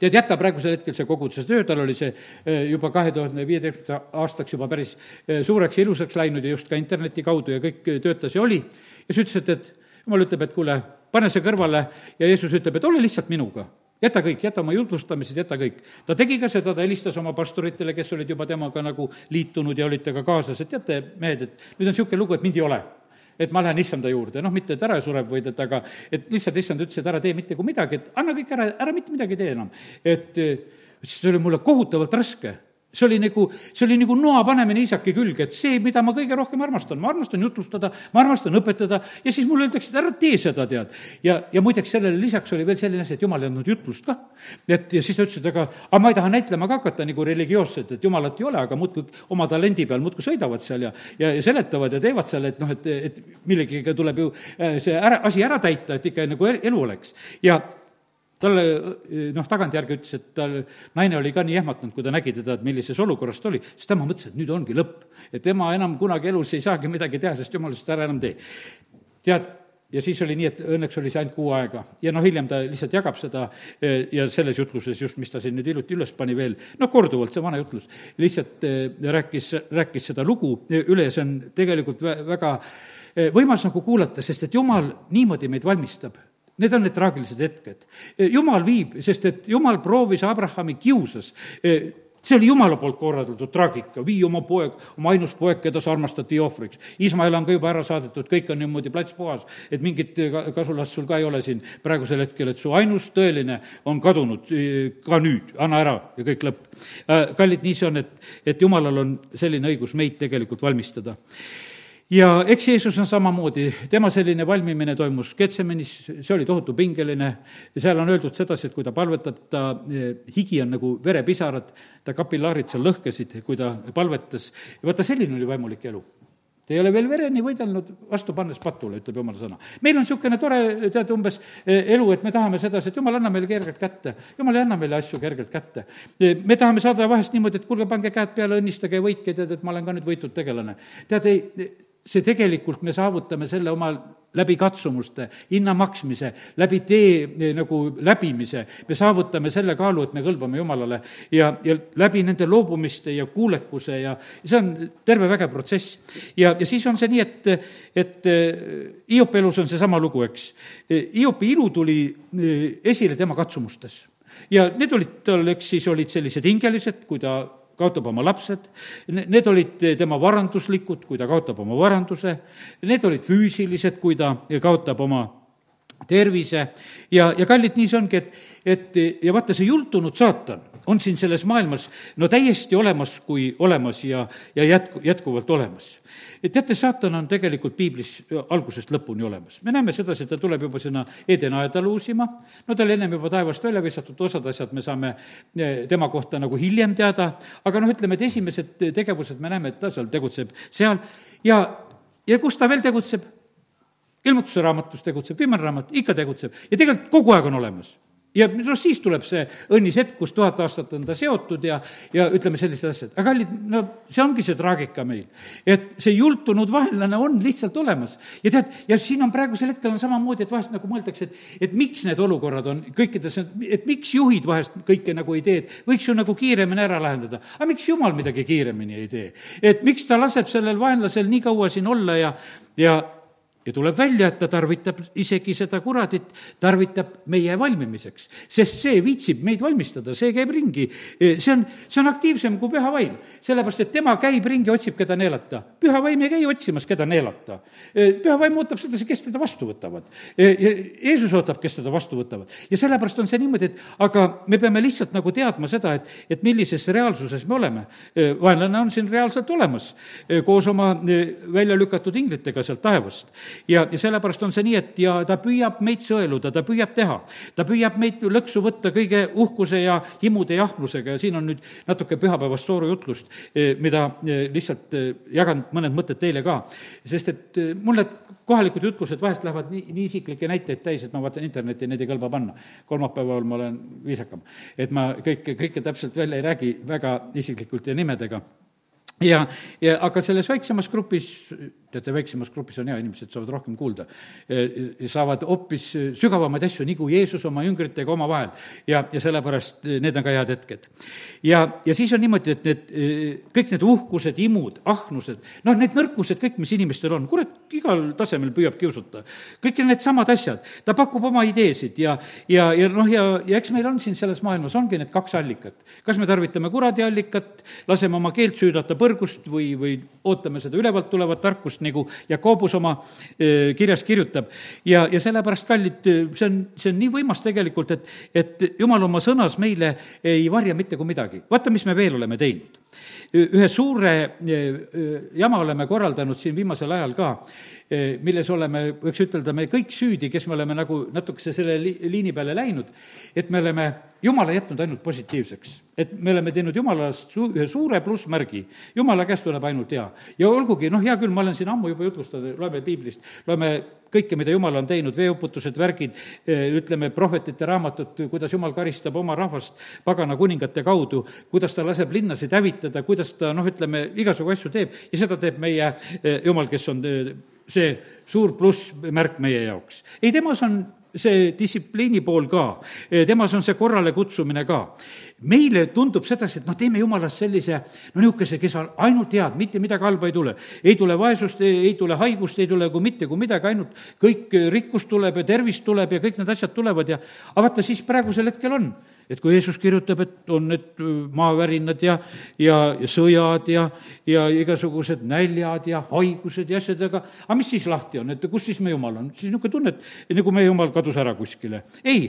tead, jäta praegusel hetkel see koguduse töö, tal oli see eh, juba kahe tuhande viieteistkümnenda aastaks juba päris eh, suureks ja ilusaks läinud ja just ka interneti kaudu ja kõik eh, töötas ja oli. ja siis ütles, et, et jumal ütleb, et kuule, pane see kõrvale ja Jeesus ütleb, et ole lihtsalt minuga jäta kõik, jäta oma jutlustamised, jäta kõik. ta tegi ka seda, ta helistas oma pastoritele, kes olid juba temaga nagu liitunud ja olid temaga kaasas, et teate, mehed, et nüüd on niisugune lugu, et mind ei ole et ma lähen issanda juurde, noh, mitte et ära sureb, vaid et aga, et lihtsalt issand ütles, et ära tee mitte kui midagi, et anna kõik ära, ära mitte midagi tee enam. et see oli mulle kohutavalt raske see oli nagu, see oli nagu noa panemine isaki külge, et see, mida ma kõige rohkem armastan, ma armastan jutlustada, ma armastan õpetada ja siis mulle öeldakse, et ära tee seda, tead. ja, ja muideks sellele lisaks oli veel selline asi, et jumal ei andnud jutlust ka. et ja siis ta ütles, et aga, aga ma ei taha näitlema ka hakata nagu religioosset, et jumalat ei ole, aga muudkui oma talendi peal muudkui sõidavad seal ja, ja, ja seletavad ja teevad seal, et noh, et, et millegiga tuleb ju äh, see ära, asi ära täita, et ikka nagu elu oleks. ja talle noh, tagantjärgi ütles, et tal, naine oli ka nii ehmatanud, kui ta nägi teda, et millises olukorras ta oli, siis tema mõtles, et nüüd ongi lõpp. et tema enam kunagi elus ei saagi midagi teha, sest jumal ütles, et ära enam tee. tead, ja siis oli nii, et õnneks oli see ainult kuu aega. Ja noh, hiljem ta lihtsalt jagab seda eh, ja selles jutluses just, mis ta siin nüüd hiljuti üles pani veel, noh, korduvalt, see vana jutlus, lihtsalt eh, rääkis, rääkis seda lugu üle. Ja see on tegelikult väga eh, võimas nagu kuulata, sest et jumal niimoodi meid valmistab Need on need traagilised hetked. jumal viib, sest et jumal proovis Abrahami, kiusas see oli Jumala poolt korraldatud traagika, vii oma poeg, oma ainus poeg, keda sa armastad, vii ohvriks. Iismael on ka juba ära saadetud, kõik on niimoodi plats puhas, et mingit kasulast sul ka ei ole siin praegusel hetkel, et su ainus tõeline on kadunud ka nüüd, anna ära ja kõik lõpp. kallid, nii see on, et, et Jumalal on selline õigus meid tegelikult valmistada ja eks Jeesus on samamoodi, tema selline valmimine toimus Getsemanis, see oli tohutu pingeline ja seal on öeldud sedasi, et kui ta palvetab, ta eh, higi on nagu verepisarad, ta kapillaarid seal lõhkesid, kui ta palvetas ja vaata, selline oli vaimulik elu Te ei ole veel vereni võidelnud, vastu pannes patule, ütleb jumala sõna. meil on niisugune tore, tead, umbes eh, elu, et me tahame sedasi, et jumal, anna meile kergelt kätte. jumal ei anna meile asju kergelt kätte. Eh, me tahame saada vahest niimoodi, et kuulge, pange käed peale, õnnistage ja võitke, tead, et ma olen ka nüüd võitud tegelane. tead, ei, see tegelikult, me saavutame selle oma läbi katsumuste, hinna maksmise, läbi tee eh, nagu läbimise, me saavutame selle kaalu, et me kõlbame Jumalale ja, ja läbi nende loobumiste ja kuulekuse ja see on terve vägev protsess. ja, ja siis on see nii, et, et Hiopi elus on seesama lugu, eks. Hiopi ilu tuli eh, esile tema katsumustes ja need olid tal, eks siis olid sellised hingelised, kui ta kaotab oma lapsed, need olid tema varanduslikud, kui ta kaotab oma varanduse, need olid füüsilised, kui ta kaotab oma tervise. Ja, ja kallid, nii see ongi, et, et ja vaata, see jultunud saatan on siin selles maailmas no täiesti olemas kui olemas ja, ja jätku, jätkuvalt olemas. teate, saatan on tegelikult piiblis algusest lõpuni olemas. me näeme sedasi, et ta tuleb juba sinna Edenaeda luusima, no ta oli ennem juba taevast välja visatud, osad asjad me saame eh, tema kohta nagu hiljem teada, aga noh, ütleme, et esimesed tegevused me näeme, et ta seal tegutseb seal ja, ja kus ta veel tegutseb? ilmutuse raamatus tegutseb, viimane raamat ikka tegutseb ja tegelikult kogu aeg on olemas ja noh, siis tuleb see õnnis hetk, kus tuhat aastat on ta seotud ja, ja ütleme, sellised asjad. aga kallid, no see ongi see traagika meil. et see jultunud vaenlane on lihtsalt olemas. ja tead, ja siin on praegusel hetkel on samamoodi, et vahest nagu mõeldakse, et, et miks need olukorrad on kõikides, et miks juhid vahest kõike nagu ei tee, et võiks ju nagu kiiremini ära lahendada. aga miks jumal midagi kiiremini ei tee? et miks ta laseb sellel vaenlasel nii kaua siin olla ja, ja ja tuleb välja, et ta tarvitab isegi seda kuradit, tarvitab meie valmimiseks, sest see viitsib meid valmistada, see käib ringi. see on, see on aktiivsem kui püha vaim, sellepärast et tema käib ringi, otsib, keda neelata. püha vaim ei käi otsimas, keda neelata. püha vaim ootab sedasi, kes teda vastu võtavad. Jeesus ootab, kes teda vastu võtavad. ja sellepärast on see niimoodi, et aga me peame lihtsalt nagu teadma seda, et, et millises reaalsuses me oleme. vaenlane on siin reaalselt olemas koos oma välja lükatud inglitega sealt taevast ja, ja sellepärast on see nii, et ja ta püüab meid sõeluda, ta püüab teha. ta püüab meid lõksu võtta kõige uhkuse ja himude ja ahnusega ja siin on nüüd natuke pühapäevast soorujutlust, eh, mida eh, lihtsalt eh, jagan mõned mõtted teile ka. sest et mul need kohalikud jutlused vahest lähevad nii, nii isiklikke näiteid täis, et ma vaatan internetti, neid ei kõlba panna. kolmapäeval ma olen viisakam. et ma kõike, kõike täpselt välja ei räägi väga isiklikult ja nimedega ja, ja aga selles väiksemas grupis, teate, väiksemas grupis on hea, inimesed saavad rohkem kuulda, saavad hoopis sügavamaid asju, nagu Jeesus oma jüngritega omavahel. ja, ja sellepärast need on ka head hetked. ja, ja siis on niimoodi, et need, kõik need uhkused, imud, ahnused, noh, need nõrkused, kõik, mis inimestel on, kurat, igal tasemel püüab kiusata. kõik needsamad asjad, ta pakub oma ideesid ja, ja, ja noh, ja, ja eks meil on siin selles maailmas, ongi need kaks allikat. kas me tarvitame kuradi allikat, laseme oma keelt süüdata põrgust või, või ootame seda ülevalt tulevat tarkust, nagu Jakobus oma kirjas kirjutab. ja, ja sellepärast, kallid, see on, see on nii võimas tegelikult, et, et jumal oma sõnas meile ei varja mitte kui midagi. vaata, mis me veel oleme teinud ühe suure eh, jama oleme korraldanud siin viimasel ajal ka, eh, milles oleme, võiks ütelda, me kõik süüdi, kes me oleme nagu natukese selle li-, liini peale läinud, et me oleme Jumala jätnud ainult positiivseks. et me oleme teinud Jumalast su-, ühe suure plussmärgi, Jumala käest tuleb ainult hea. ja olgugi, noh, hea küll, ma olen siin ammu juba jutlustanud, loeme piiblist, loeme kõike, mida Jumal on teinud, veeuputused, värgid, eh, ütleme, prohvetite raamatut, kuidas Jumal karistab oma rahvast pagana kuningate kaudu, kuidas ta laseb linnasid hävitada, kuidas ta noh, ütleme, igasugu asju teeb ja seda teeb meie eh, Jumal, kes on eh, see suur plussmärk meie jaoks. ei, temas on see distsipliini pool ka, temas on see korrale kutsumine ka. meile tundub sedasi, et noh, teeme jumalast sellise no niisuguse, kes on ainult head, mitte midagi halba ei tule. ei tule vaesust, ei tule haigust, ei tule kui mitte kui midagi, ainult kõik rikkus tuleb ja tervis tuleb ja kõik need asjad tulevad ja aga vaata, siis praegusel hetkel on et kui Jeesus kirjutab, et on need maavärinad ja, ja, ja sõjad ja, ja igasugused näljad ja haigused ja asjad, aga mis siis lahti on, et kus siis me Jumal on? siis niisugune tunne, et nagu meie Jumal kadus ära kuskile. ei,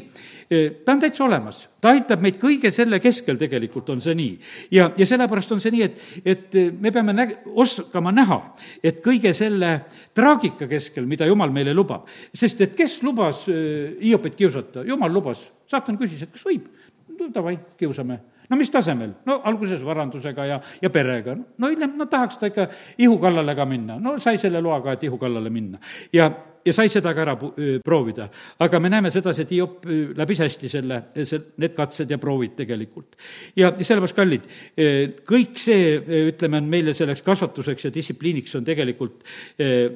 ta on täitsa olemas, ta aitab meid kõige selle keskel, tegelikult on see nii. ja, ja sellepärast on see nii, et, et me peame näg-, oskama näha, et kõige selle traagika keskel, mida Jumal meile lubab, sest et kes lubas Hiopit kiusata, Jumal lubas, saatan küsis, et kas võib no davai, kiusame no mis tasemel? no alguses varandusega ja, ja perega. no hiljem, no tahaks ta ikka ihu kallale ka minna. no sai selle loa ka, et ihu kallale minna. ja, ja sai seda ka ära proovida. aga me näeme sedasi, et Hiop läbis hästi selle, see, need katsed ja proovid tegelikult. ja, sellepärast, kallid, kõik see, ütleme, on meile selleks kasvatuseks ja distsipliiniks on tegelikult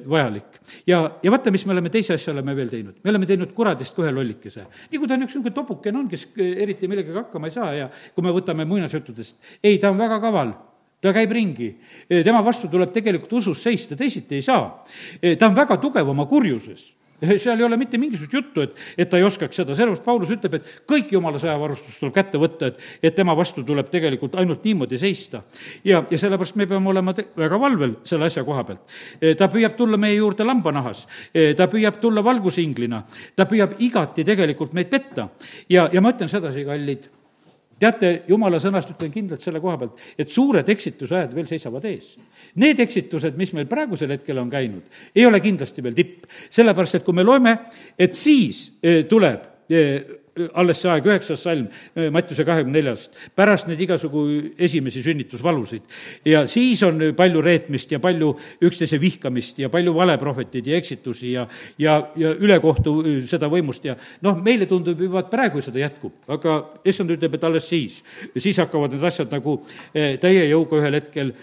vajalik. ja, ja vaata, mis me oleme, teise asja oleme veel teinud. me oleme teinud kuradist ka ühe lollikese. nii kui ta on üks niisugune tobukene on, kes eriti millegagi hakkama ei saa ja kui me võtame muinasjuttudest, ei, ta on väga kaval ta käib ringi, tema vastu tuleb tegelikult usus seista, teisiti ei saa. ta on väga tugev oma kurjuses seal ei ole mitte mingisugust juttu, et, et ta ei oskaks seda, sellepärast Paulus ütleb, et kõik jumala sõjavarustus tuleb kätte võtta, et, et tema vastu tuleb tegelikult ainult niimoodi seista. ja, ja sellepärast me peame olema te-, väga valvel selle asja koha pealt. ta püüab tulla meie juurde lambanahas, ta püüab tulla valgusinglina, ta püüab igati tegelikult meid petta. ja, ja ma ütlen sedasi, kallid teate, jumala sõnast ütlen kindlalt selle koha pealt, et suured eksitusajad veel seisavad ees. Need eksitused, mis meil praegusel hetkel on käinud, ei ole kindlasti veel tipp, sellepärast et kui me loeme, et siis eh, tuleb eh, alles see aeg, üheksas salm Mattiuse kahekümne neljast, pärast neid igasugu esimesi sünnitusvalusid. ja siis on palju reetmist ja palju üksteise vihkamist ja palju valeprohveteid ja eksitusi ja, ja, ja ülekohtu seda võimust ja noh, meile tundub juba, et praegu seda jätkub, aga issand ütleb, et alles siis. siis hakkavad need asjad nagu täie jõuga ühel hetkel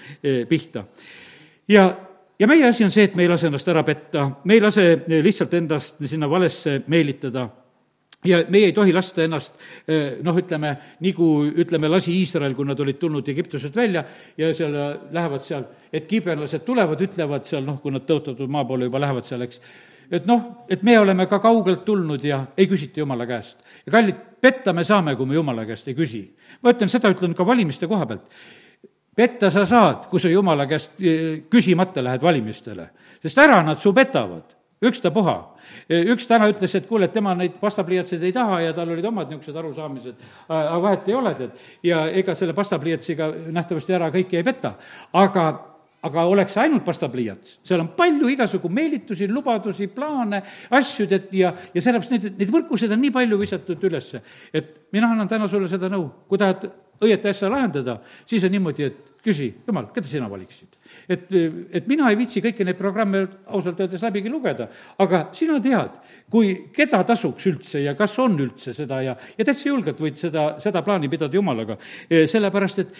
pihta. ja ja meie asi on see, et me ei lase ennast ära petta, me ei lase lihtsalt endast sinna valesse meelitada ja meie ei tohi lasta ennast noh, ütleme, nagu ütleme, lasi Iisrael, kui nad olid tulnud Egiptusest välja ja seal lähevad seal, et kiiberlased tulevad, ütlevad seal noh, kui nad tõotatud maa poole juba lähevad seal, eks, et noh, et me oleme ka kaugelt tulnud ja ei küsita Jumala käest. ja kallid, petta me saame, kui me Jumala käest ei küsi. ma ütlen, seda ütlen ka valimiste koha pealt. petta sa saad, kui sa Jumala käest eh, küsimata lähed valimistele, sest ära nad su petavad ükstapuha. üks täna ütles, et kuule, et tema neid pastapliiatseid ei taha ja tal olid omad niisugused arusaamised, aga vahet ei ole, tead. ja ega selle pastapliiatsiga nähtavasti ära kõiki ei peta. aga, aga oleks ainult pastapliiats, seal on palju igasugu meelitusi, lubadusi, plaane, asju, tead, ja, ja sellepärast neid, neid võrkusid on nii palju visatud ülesse. et mina annan täna sulle seda nõu, kui tahad õieti asja lahendada, siis on niimoodi, et küsi, jumal, keda sina valiksid? et, et mina ei viitsi kõiki neid programme ausalt öeldes läbigi lugeda, aga sina tead, kui, keda tasuks üldse ja kas on üldse seda ja, ja täitsa julgelt võid seda, seda plaani pidada jumalaga, sellepärast et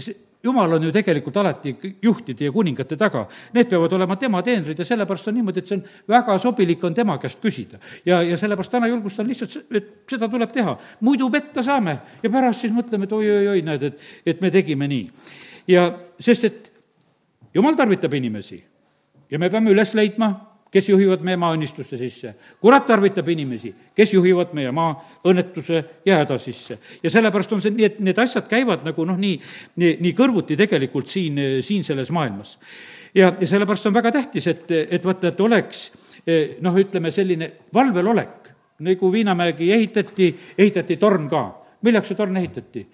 see, jumal on ju tegelikult alati juhtide ja kuningate taga. Need peavad olema tema teenrid ja sellepärast on niimoodi, et see on väga sobilik, on tema käest küsida. ja, ja sellepärast täna julgustan lihtsalt, et seda tuleb teha. muidu petta saame ja pärast siis mõtleme, et oi-oi-oi, näed, et, et me tegime nii. Ja sest, et jumal tarvitab inimesi ja me peame üles leidma kes juhivad meie maa õnnistuste sisse. kurat tarvitab inimesi, kes juhivad meie maa õnnetuse ja häda sisse. ja sellepärast on see nii, et need asjad käivad nagu noh, nii, nii, nii kõrvuti tegelikult siin, siin selles maailmas. ja, ja sellepärast on väga tähtis, et, et vaata, et oleks noh, ütleme selline valvelolek, nagu Viinamägi ehitati, ehitati torn ka. milleks see torn ehitati?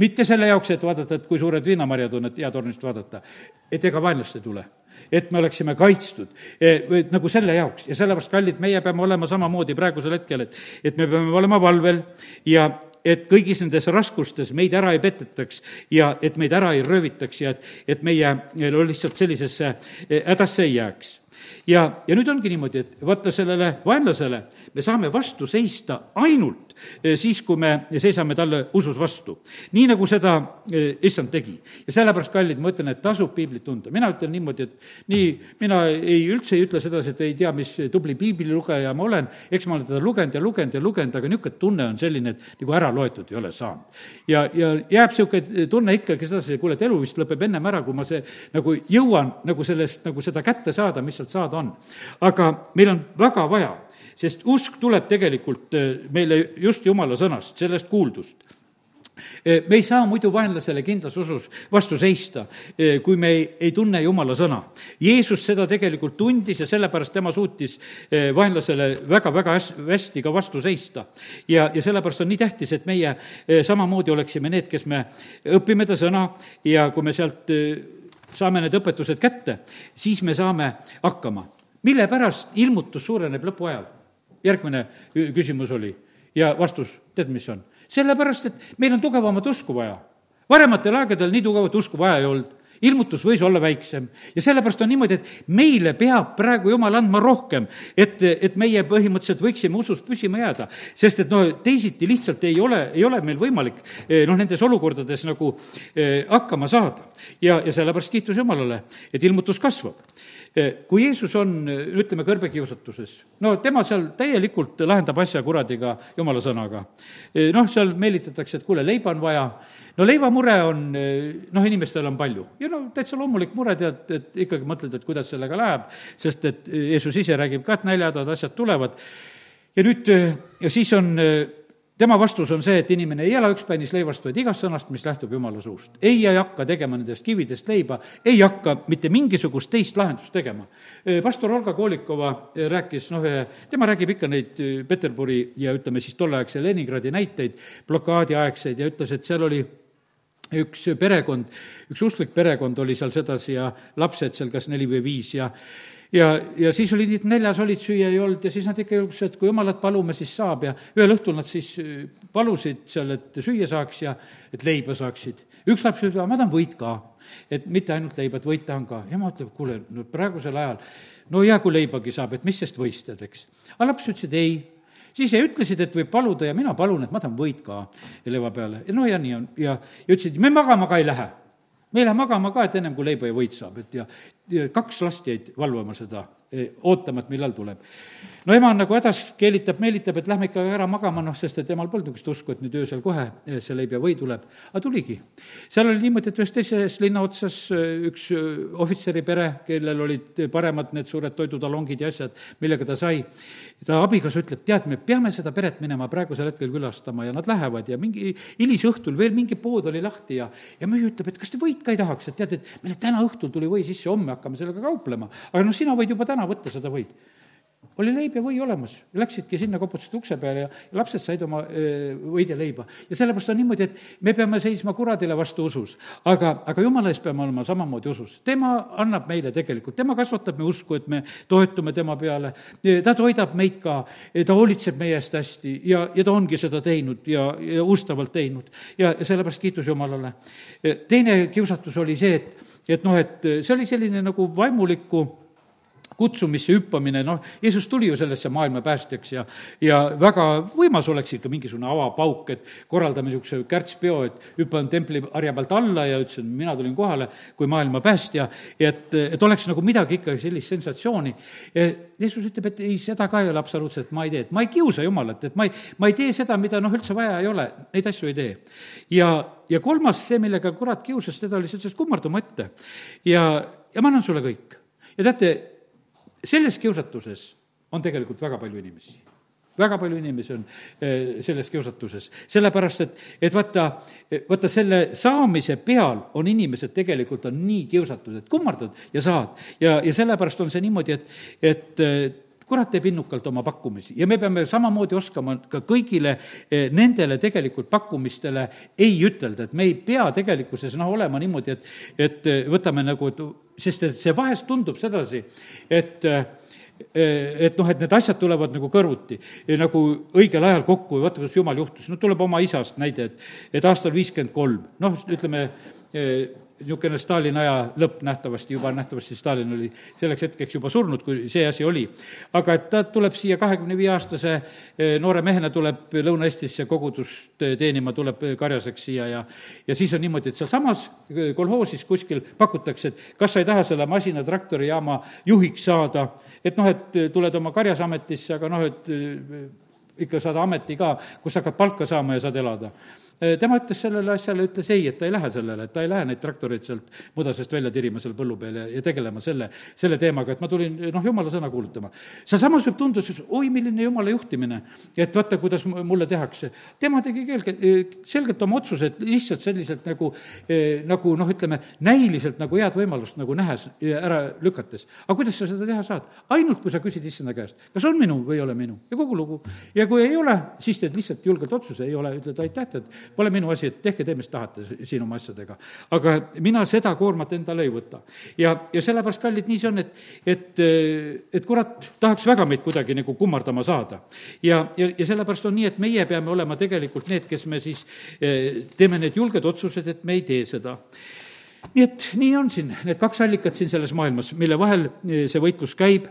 Mitte selle jaoks, et vaadata, et kui suured viinamarjad on, et hea tornist vaadata, et ega vaenlast ei tule. Et me oleksime kaitstud, e, nagu selle jaoks. Ja sellepärast, kallid, meie peame olema samamoodi praegusel hetkel, et, et me peame olema valvel ja et kõigis nendes raskustes meid ära ei petetaks ja et meid ära ei röövitaks ja et, et meie lihtsalt sellisesse e, hädasse ei jääks. Ja, ja nüüd ongi niimoodi, et vaata sellele vaenlasele me saame vastu seista ainult siis, kui me seisame talle usus vastu. nii, nagu seda eh, issand tegi. ja sellepärast, kallid, ma ütlen, et tasub piiblit tunda. mina ütlen niimoodi, et nii, mina ei, üldse ei ütle sedasi, et ei tea, mis tubli piiblilugeja ma olen, eks ma olen teda lugenud ja lugenud ja lugenud, aga niisugune tunne on selline, et nagu ära loetud ei ole saanud. ja, ja jääb niisugune tunne ikkagi sedasi, kuule, et elu vist lõpeb ennem ära, kui ma see nagu jõuan nagu sellest, nagu seda kätte saada, mis sealt saada on. aga meil on väga vaja sest usk tuleb tegelikult äh, meile just Jumala sõnast, sellest kuuldust äh, me ei saa muidu vaenlasele kindlas usus vastu seista, äh, kui me ei, ei tunne Jumala sõna. Jeesus seda tegelikult tundis ja sellepärast tema suutis vaenlasele väga-väga hästi ka vastu seista. ja, ja sellepärast on nii tähtis, et meie samamoodi oleksime need, kes me õpime ta sõna ja kui me sealt saame need õpetused kätte, siis me saame hakkama. mille pärast ilmutus suureneb lõpuajal? Järgmine küsimus oli ja vastus, tead, mis on? sellepärast, et meil on tugevamat usku vaja. varematel aegadel nii tugevat usku vaja ei olnud ilmutus võis olla väiksem ja sellepärast on niimoodi, et meile peab praegu jumal andma rohkem, et, et meie põhimõtteliselt võiksime usust püsima jääda. sest et no teisiti lihtsalt ei ole, ei ole meil võimalik eh, noh, nendes olukordades nagu eh, hakkama saada. ja, ja sellepärast kiitus Jumalale, et ilmutus kasvab kui Jeesus on, eh, ütleme, kõrbekiusatuses, no tema seal täielikult lahendab asja kuradiga, jumala sõnaga. Eh, noh, seal meelitatakse, et kuule, leiba on vaja, no leivamure on, noh, inimestel on palju ja no täitsa loomulik mure, tead, et ikkagi mõtled, et kuidas sellega läheb, sest et Jeesus ise räägib ka, et näljahädad, asjad tulevad. ja nüüd, ja siis on tema vastus on see, et inimene ei ela ükspäinis leivast, vaid igast sõnast, mis lähtub Jumala suust. ei, hakka tegema nendest kividest leiba, ei hakka mitte mingisugust teist lahendust tegema. pastor Olga Kolikova rääkis, noh, tema räägib ikka neid Peterburi ja ütleme siis tolleaegse Leningradi näiteid, blokaadiaegseid ja ütles, et seal oli üks perekond, üks usklik perekond oli seal sedasi ja lapsed seal kas neli või viis ja ja, ja siis oli nii, et näljas olid, süüa ei olnud ja siis nad ikka julgustasid, et kui jumalat palume, siis saab ja ühel õhtul nad siis äh, palusid seal, et süüa saaks ja et leiba saaksid. üks laps ütles, ma tahan võit ka, et mitte ainult leiba, et võit tahan ka. ema ütleb, kuule, no praegusel ajal, no hea, kui leibagi saab, et mis sest võist tead, eks. aga laps ütlesid ei siis ütlesid, et võib paluda ja mina palun, et ma tahan võit ka leiva peale. no ja nii on ja, ja ütlesid, me magama ka ei lähe me ei lähe magama ka, et ennem kui leiba ja võit saab, et ja kaks last jäid valvama seda, ootama, et millal tuleb no ema on nagu hädas, keelitab, meelitab, et lähme ikka ära magama, noh, sest et emal polnud niisugust usku, et nüüd öösel kohe eh, see leib ja või tuleb. aga tuligi. seal oli niimoodi, et ühes teises linna otsas eh, üks eh, ohvitseri pere, kellel olid paremad need suured toidutalongid ja asjad, millega ta sai, ta abikaasa ütleb, tead, me peame seda peret minema praegusel hetkel külastama ja nad lähevad ja mingi hilisõhtul veel mingi pood oli lahti ja, ja müüja ütleb, et kas te võit ka ei tahaks, et tead, et meile täna õhtul tuli või sisse, homme hakkame sellega kauplema. aga noh, sina võid juba täna võtta seda võid oli leib ja või olemas. Läksidki sinna, koputasid ukse peale ja, lapsed said oma võid ja sellepärast on niimoodi, et me peame seisma kuradile vastu usus. aga, aga jumala ees peame olema samamoodi usus. tema annab meile tegelikult, tema kasvatab me usku, et me toetume tema peale, ta toidab meid ka, ta hoolitseb meie eest hästi ja, ja ta ongi seda teinud ja, ja ustavalt teinud. ja sellepärast kiitus Jumalale. teine kiusatus oli see, et, et noh, et see oli selline nagu vaimuliku kutsumisse hüppamine, noh, Jeesus tuli ju sellesse maailma päästjaks ja, ja väga võimas oleks ikka mingisugune avapauk, et korraldame niisuguse kärtspeo, et hüppan templi harja pealt alla ja ütlesin, mina tulin kohale kui maailma päästja, et, et oleks nagu midagi ikka sellist sensatsiooni. Jeesus ütleb, et ei, seda ka ei ole absoluutselt, ma ei tee, et ma ei kiusa Jumalat, et ma ei, ma ei tee seda, mida noh, üldse vaja ei ole, neid asju ei tee. ja, ja kolmas, see, millega kurat kiusas teda, oli see, et kummardu mu ette. ja, ja ma annan sulle kõik. ja teate, selles kiusatuses on tegelikult väga palju inimesi väga palju inimesi on eh, selles kiusatuses, sellepärast et, et vaata, vaata selle saamise peal on inimesed tegelikult on nii kiusatud, et kummardad ja saad. ja, ja sellepärast on see niimoodi, et, et kurat teeb innukalt oma pakkumisi. Ja me peame samamoodi oskama ka kõigile eh, nendele tegelikult pakkumistele ei ütelda, et me ei pea tegelikkuses noh, olema niimoodi, et, et võtame nagu, et sest et see vahest tundub sedasi, et et noh, et need asjad tulevad nagu kõrvuti, nagu õigel ajal kokku ja vaata, kuidas jumal juhtus, no tuleb oma isast näide, et, et aastal viiskümmend kolm, noh, ütleme, niisugune Stalini aja lõpp nähtavasti, juba nähtavasti Stalin oli selleks hetkeks juba surnud, kui see asi oli. aga et ta tuleb siia kahekümne viie aastase eh, noore mehena, tuleb Lõuna-Eestisse kogudust teenima, tuleb karjaseks siia ja ja siis on niimoodi, et sealsamas kolhoosis kuskil pakutakse, et kas sa ei taha selle masina, traktorijaama juhiks saada, et noh, et tuled oma karjasametisse, aga noh, et ikka saad ameti ka, kus hakkad palka saama ja saad elada tema ütles sellele asjale, ütles ei, et ta ei lähe sellele, et ta ei lähe neid traktoreid sealt mudasest välja tirima seal põllu peal ja, ja tegelema selle, selle teemaga, et ma tulin, noh, jumala sõna kuulutama. sealsamas võib tunduda, siis oi, milline jumala juhtimine, et vaata, kuidas mulle tehakse. tema tegi keelge, selgelt oma otsused lihtsalt selliselt nagu, eh, nagu noh, ütleme, näiliselt nagu head võimalust nagu nähes ära lükates. aga kuidas sa seda teha saad? ainult, kui sa küsid issanda käest, kas on minu või ei ole minu ja kogu lugu. ja kui ei ole, siis teed lihtsalt julgelt otsuse, ei ole, ütled aitäh, tead Pole minu asi, et tehke te, mis tahate siin oma asjadega. aga mina seda koormat endale ei võta. ja, ja sellepärast, kallid, nii see on, et, et, et kurat tahaks väga meid kuidagi nagu kummardama saada. ja, ja, ja sellepärast on nii, et meie peame olema tegelikult need, kes me siis eh, teeme need julged otsused, et me ei tee seda nii et nii on siin need kaks allikat siin selles maailmas, mille vahel eh, see võitlus käib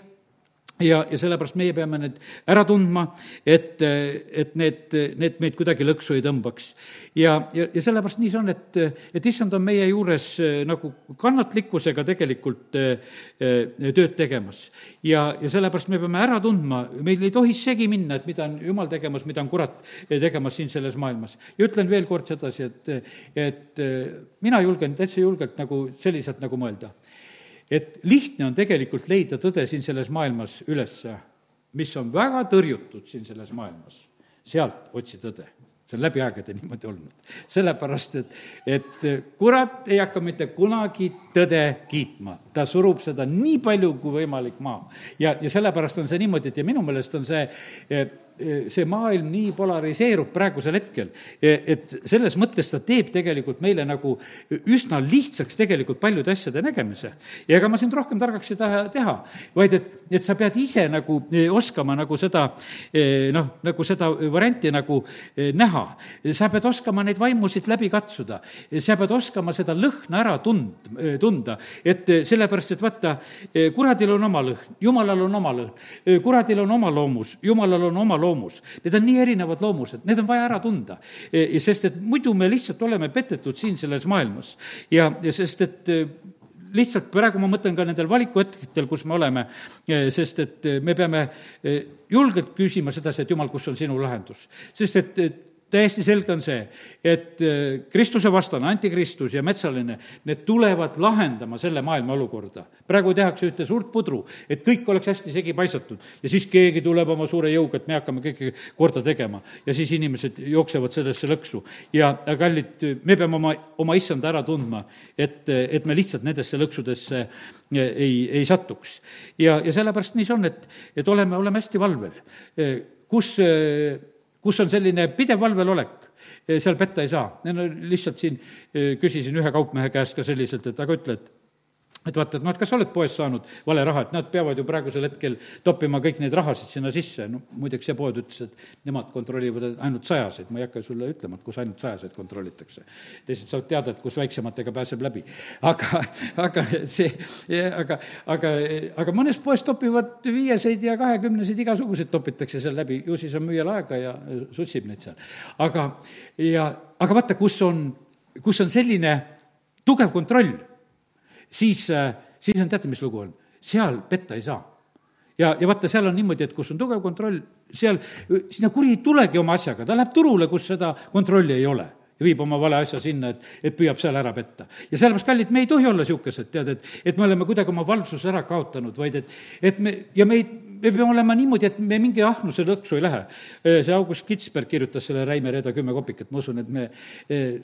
ja, ja sellepärast meie peame need ära tundma, et, et need, need meid kuidagi lõksu ei tõmbaks. ja, ja, ja sellepärast nii see on, et, et issand on meie juures eh, nagu kannatlikkusega tegelikult eh, eh, tööd tegemas. ja, ja sellepärast me peame ära tundma, meil ei tohi segi minna, et mida on jumal tegemas, mida on kurat tegemas siin selles maailmas. ja ütlen veel kord sedasi, et, et mina julgen täitsa julgelt nagu selliselt nagu mõelda et lihtne on tegelikult leida tõde siin selles maailmas ülesse, mis on väga tõrjutud siin selles maailmas. sealt otsi tõde see on läbi aegade niimoodi olnud. sellepärast, et, et kurat ei hakka mitte kunagi tõde kiitma, ta surub seda nii palju kui võimalik maha. ja, ja sellepärast on see niimoodi, et ja minu meelest on see see maailm nii polariseerub praegusel hetkel, et selles mõttes ta teeb tegelikult meile nagu üsna lihtsaks tegelikult paljude asjade nägemise. ja ega ma sind rohkem targaks ei taha teha, vaid et, et sa pead ise nagu eh, oskama nagu seda eh, noh, nagu seda varianti nagu eh, näha. sa pead oskama neid vaimusid läbi katsuda, sa pead oskama seda lõhna ära tund-, tunda, et sellepärast, et vaata, kuradil on oma lõhn, jumalal on oma lõhn, kuradil on oma loomus, jumalal on oma loomus, loomus. Need on nii erinevad loomused, need on vaja ära tunda. sest et muidu me lihtsalt oleme petetud siin selles maailmas. ja, ja sest et lihtsalt praegu ma mõtlen ka nendel valikuhetkedel, kus me oleme, sest et me peame julgelt küsima sedasi, et jumal, kus on sinu lahendus. sest et täiesti selge on see, et äh, Kristuse vastane, antikristus ja metsaline, need tulevad lahendama selle maailma olukorda. praegu tehakse ühte suurt pudru, et kõik oleks hästi segi paisatud ja siis keegi tuleb oma suure jõuga, et me hakkame kõike korda tegema. ja siis inimesed jooksevad sellesse lõksu. ja kallid, me peame oma, oma issanda ära tundma, et, et me lihtsalt nendesse lõksudesse äh, ei, ei satuks. ja, ja sellepärast nii see on, et, et oleme, oleme hästi valvel. Äh, kus kus on selline pidev valvelolek, seal petta ei saa. lihtsalt siin eh, küsisin ühe kaupmehe käest ka selliselt, et aga ütle, et et vaata, et noh, et kas sa oled poest saanud vale raha, et nad peavad ju praegusel hetkel toppima kõik neid rahasid sinna sisse, no muideks see pood ütles, et nemad kontrollivad ainult sajaseid, ma ei hakka sulle ütlema, et kus ainult sajaseid kontrollitakse. teised saavad teada, et kus väiksematega pääseb läbi. aga, aga see, aga, aga, aga mõnes poes topivad viieseid ja kahekümneseid, igasuguseid topitakse seal läbi, ju siis on müüjal aega ja sutsib neid seal. aga, ja, aga vaata, kus on, kus on selline tugev kontroll siis, äh, siis on, teate, mis lugu on? seal petta ei saa. ja, ja vaata, seal on niimoodi, et kus on tugev kontroll, seal, sinna kuri ei tulegi oma asjaga, ta läheb turule, kus seda kontrolli ei ole ja viib oma vale asja sinna, et, et püüab seal ära petta. ja sellepärast, kallid, me ei tohi olla niisugused, tead, et, et me oleme kuidagi oma valvsuse ära kaotanud, vaid et, et me, ja me ei, me peame olema niimoodi, et me mingi ahnuse lõksu ei lähe. see August Kitsberg kirjutas selle Räime Reeda kümme kopikat, ma usun, et me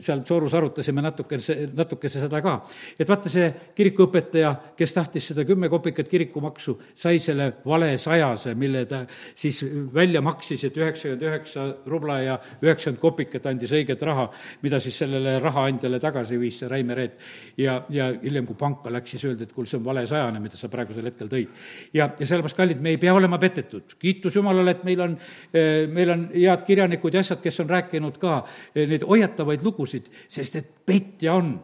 seal Soorus arutasime natuke, natukese seda ka. et vaata, see kirikuõpetaja, kes tahtis seda kümme kopikat kirikumaksu, sai selle vale sajase, mille ta siis välja maksis, et üheksakümmend üheksa rubla ja üheksakümmend kopikat andis õiget raha, mida siis sellele rahaandjale tagasi viis, see Räime Reet. ja, ja hiljem, kui panka läks, siis öeldi, et kuule, see on vale sajane, mida sa praegusel hetkel tõid. ja, ja sellepärast, kallid, me ei pea olema petetud. kiitus Jumalale, et meil on, eh, meil on head kirjanikud ja asjad, kes on rääkinud ka eh, neid hoiatavaid lugusid, sest et petja on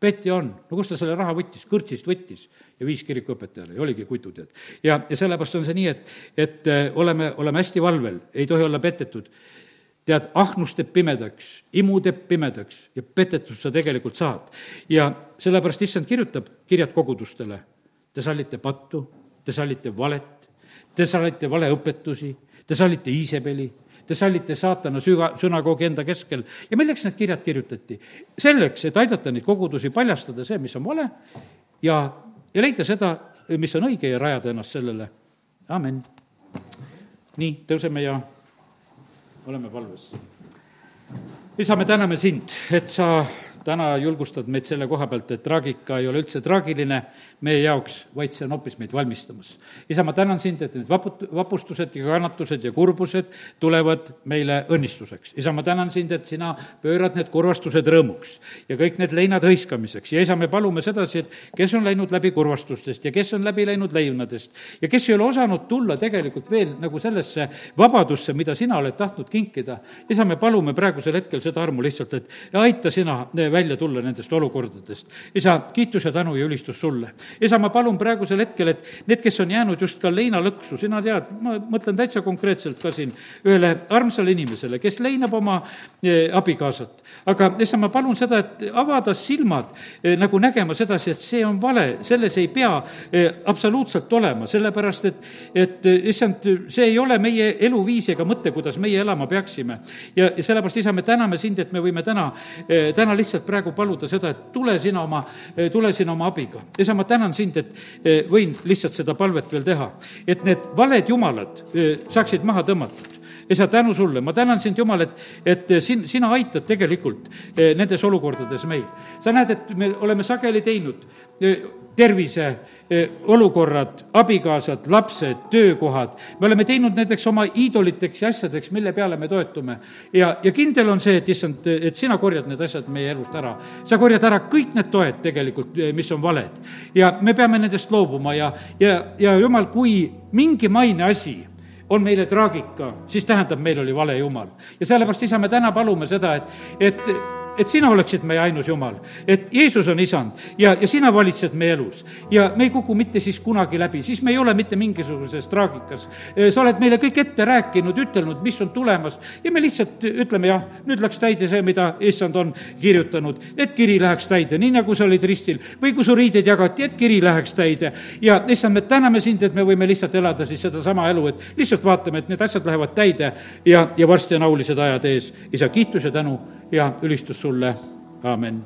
petja on, no kust ta selle raha võttis, kõrtsist võttis ja viis kirikuõpetajale ja oligi kutu, tead. ja, ja sellepärast on see nii, et, et eh, oleme, oleme hästi valvel, ei tohi olla petetud. tead, ahnus teeb pimedaks, imu teeb pimedaks ja petetust sa tegelikult saad. ja sellepärast issand kirjutab kirjad kogudustele, te sallite pattu, te sallite valet, te sallite valeõpetusi, te sallite Iisabeli, te sallite saatana süga, sünagoogi enda keskel ja milleks need kirjad kirjutati? selleks, et aidata neid kogudusi paljastada see, mis on vale ja, ja leida seda, mis on õige ja rajada ennast sellele. amin. nii, tõuseme ja oleme palves. isa, me täname sind, et sa täna julgustad meid selle koha pealt, et traagika ei ole üldse traagiline meie jaoks, vaid see on hoopis meid valmistamas. isa, ma tänan sind, et need vaput-, vapustused ja kannatused ja kurbused tulevad meile õnnistuseks. isa, ma tänan sind, et sina pöörad need kurvastused rõõmuks ja kõik need leinad hõiskamiseks ja isa, me palume sedasi, et kes on läinud läbi kurvastustest ja kes on läbi läinud leivnadest ja kes ei ole osanud tulla tegelikult veel nagu sellesse vabadusse, mida sina oled tahtnud kinkida. isa, me palume praegusel hetkel seda armu lihtsalt, et aita sina välja tulla nendest olukordadest. isa, kiitus ja tänu ja ülistus sulle isa, ma palun praegusel hetkel, et need, kes on jäänud just ka leinalõksu, sina tead, ma mõtlen täitsa konkreetselt ka siin ühele armsale inimesele, kes leinab oma eh, abikaasat. aga isa, ma palun seda, et avada silmad eh, nagu nägema sedasi, et see on vale, selles ei pea eh, absoluutselt olema, sellepärast et, et issand, see ei ole meie eluviis ega mõte, kuidas meie elama peaksime. ja, ja sellepärast, isa, me täname sind, et me võime täna, täna lihtsalt praegu paluda seda, et tule sina oma, tule sina oma abiga. isa, ma tänan sind, et eh, võin lihtsalt seda palvet veel teha. et need valed jumalad eh, saaksid maha tõmmatud isa, tänu sulle, ma tänan sind, Jumal, et, et sin-, sina aitad tegelikult eh, nendes olukordades meil. sa näed, et me oleme sageli teinud tervise olukorrad, abikaasad, lapsed, töökohad, me oleme teinud nendeks oma iidoliteks ja asjadeks, mille peale me toetume. ja, ja kindel on see, et issand, et sina korjad need asjad meie elust ära. sa korjad ära kõik need toed tegelikult, mis on valed. ja me peame nendest loobuma ja, ja, ja jumal, kui mingi maine asi on meile traagika, siis tähendab, meil oli vale jumal. ja sellepärast, isa, me täna palume seda, et, et et sina oleksid meie ainus Jumal, et Jeesus on isand ja, ja sina valitsed meie elus. ja me ei kuku mitte siis kunagi läbi, siis me ei ole mitte mingisuguses traagikas. sa oled meile kõik ette rääkinud, ütelnud, mis on tulemas ja me lihtsalt ütleme jah, nüüd läks täide see, mida issand on kirjutanud, et kiri läheks täide, nii nagu sa olid ristil või kui su riideid jagati, et kiri läheks täide. ja issand, me täname sind, et me võime lihtsalt elada siis sedasama elu, et lihtsalt vaatame, et need asjad lähevad täide ja, ja varsti on aulised ajad ees. isa, kiitus ja tänu ja ülistus sulle, aamen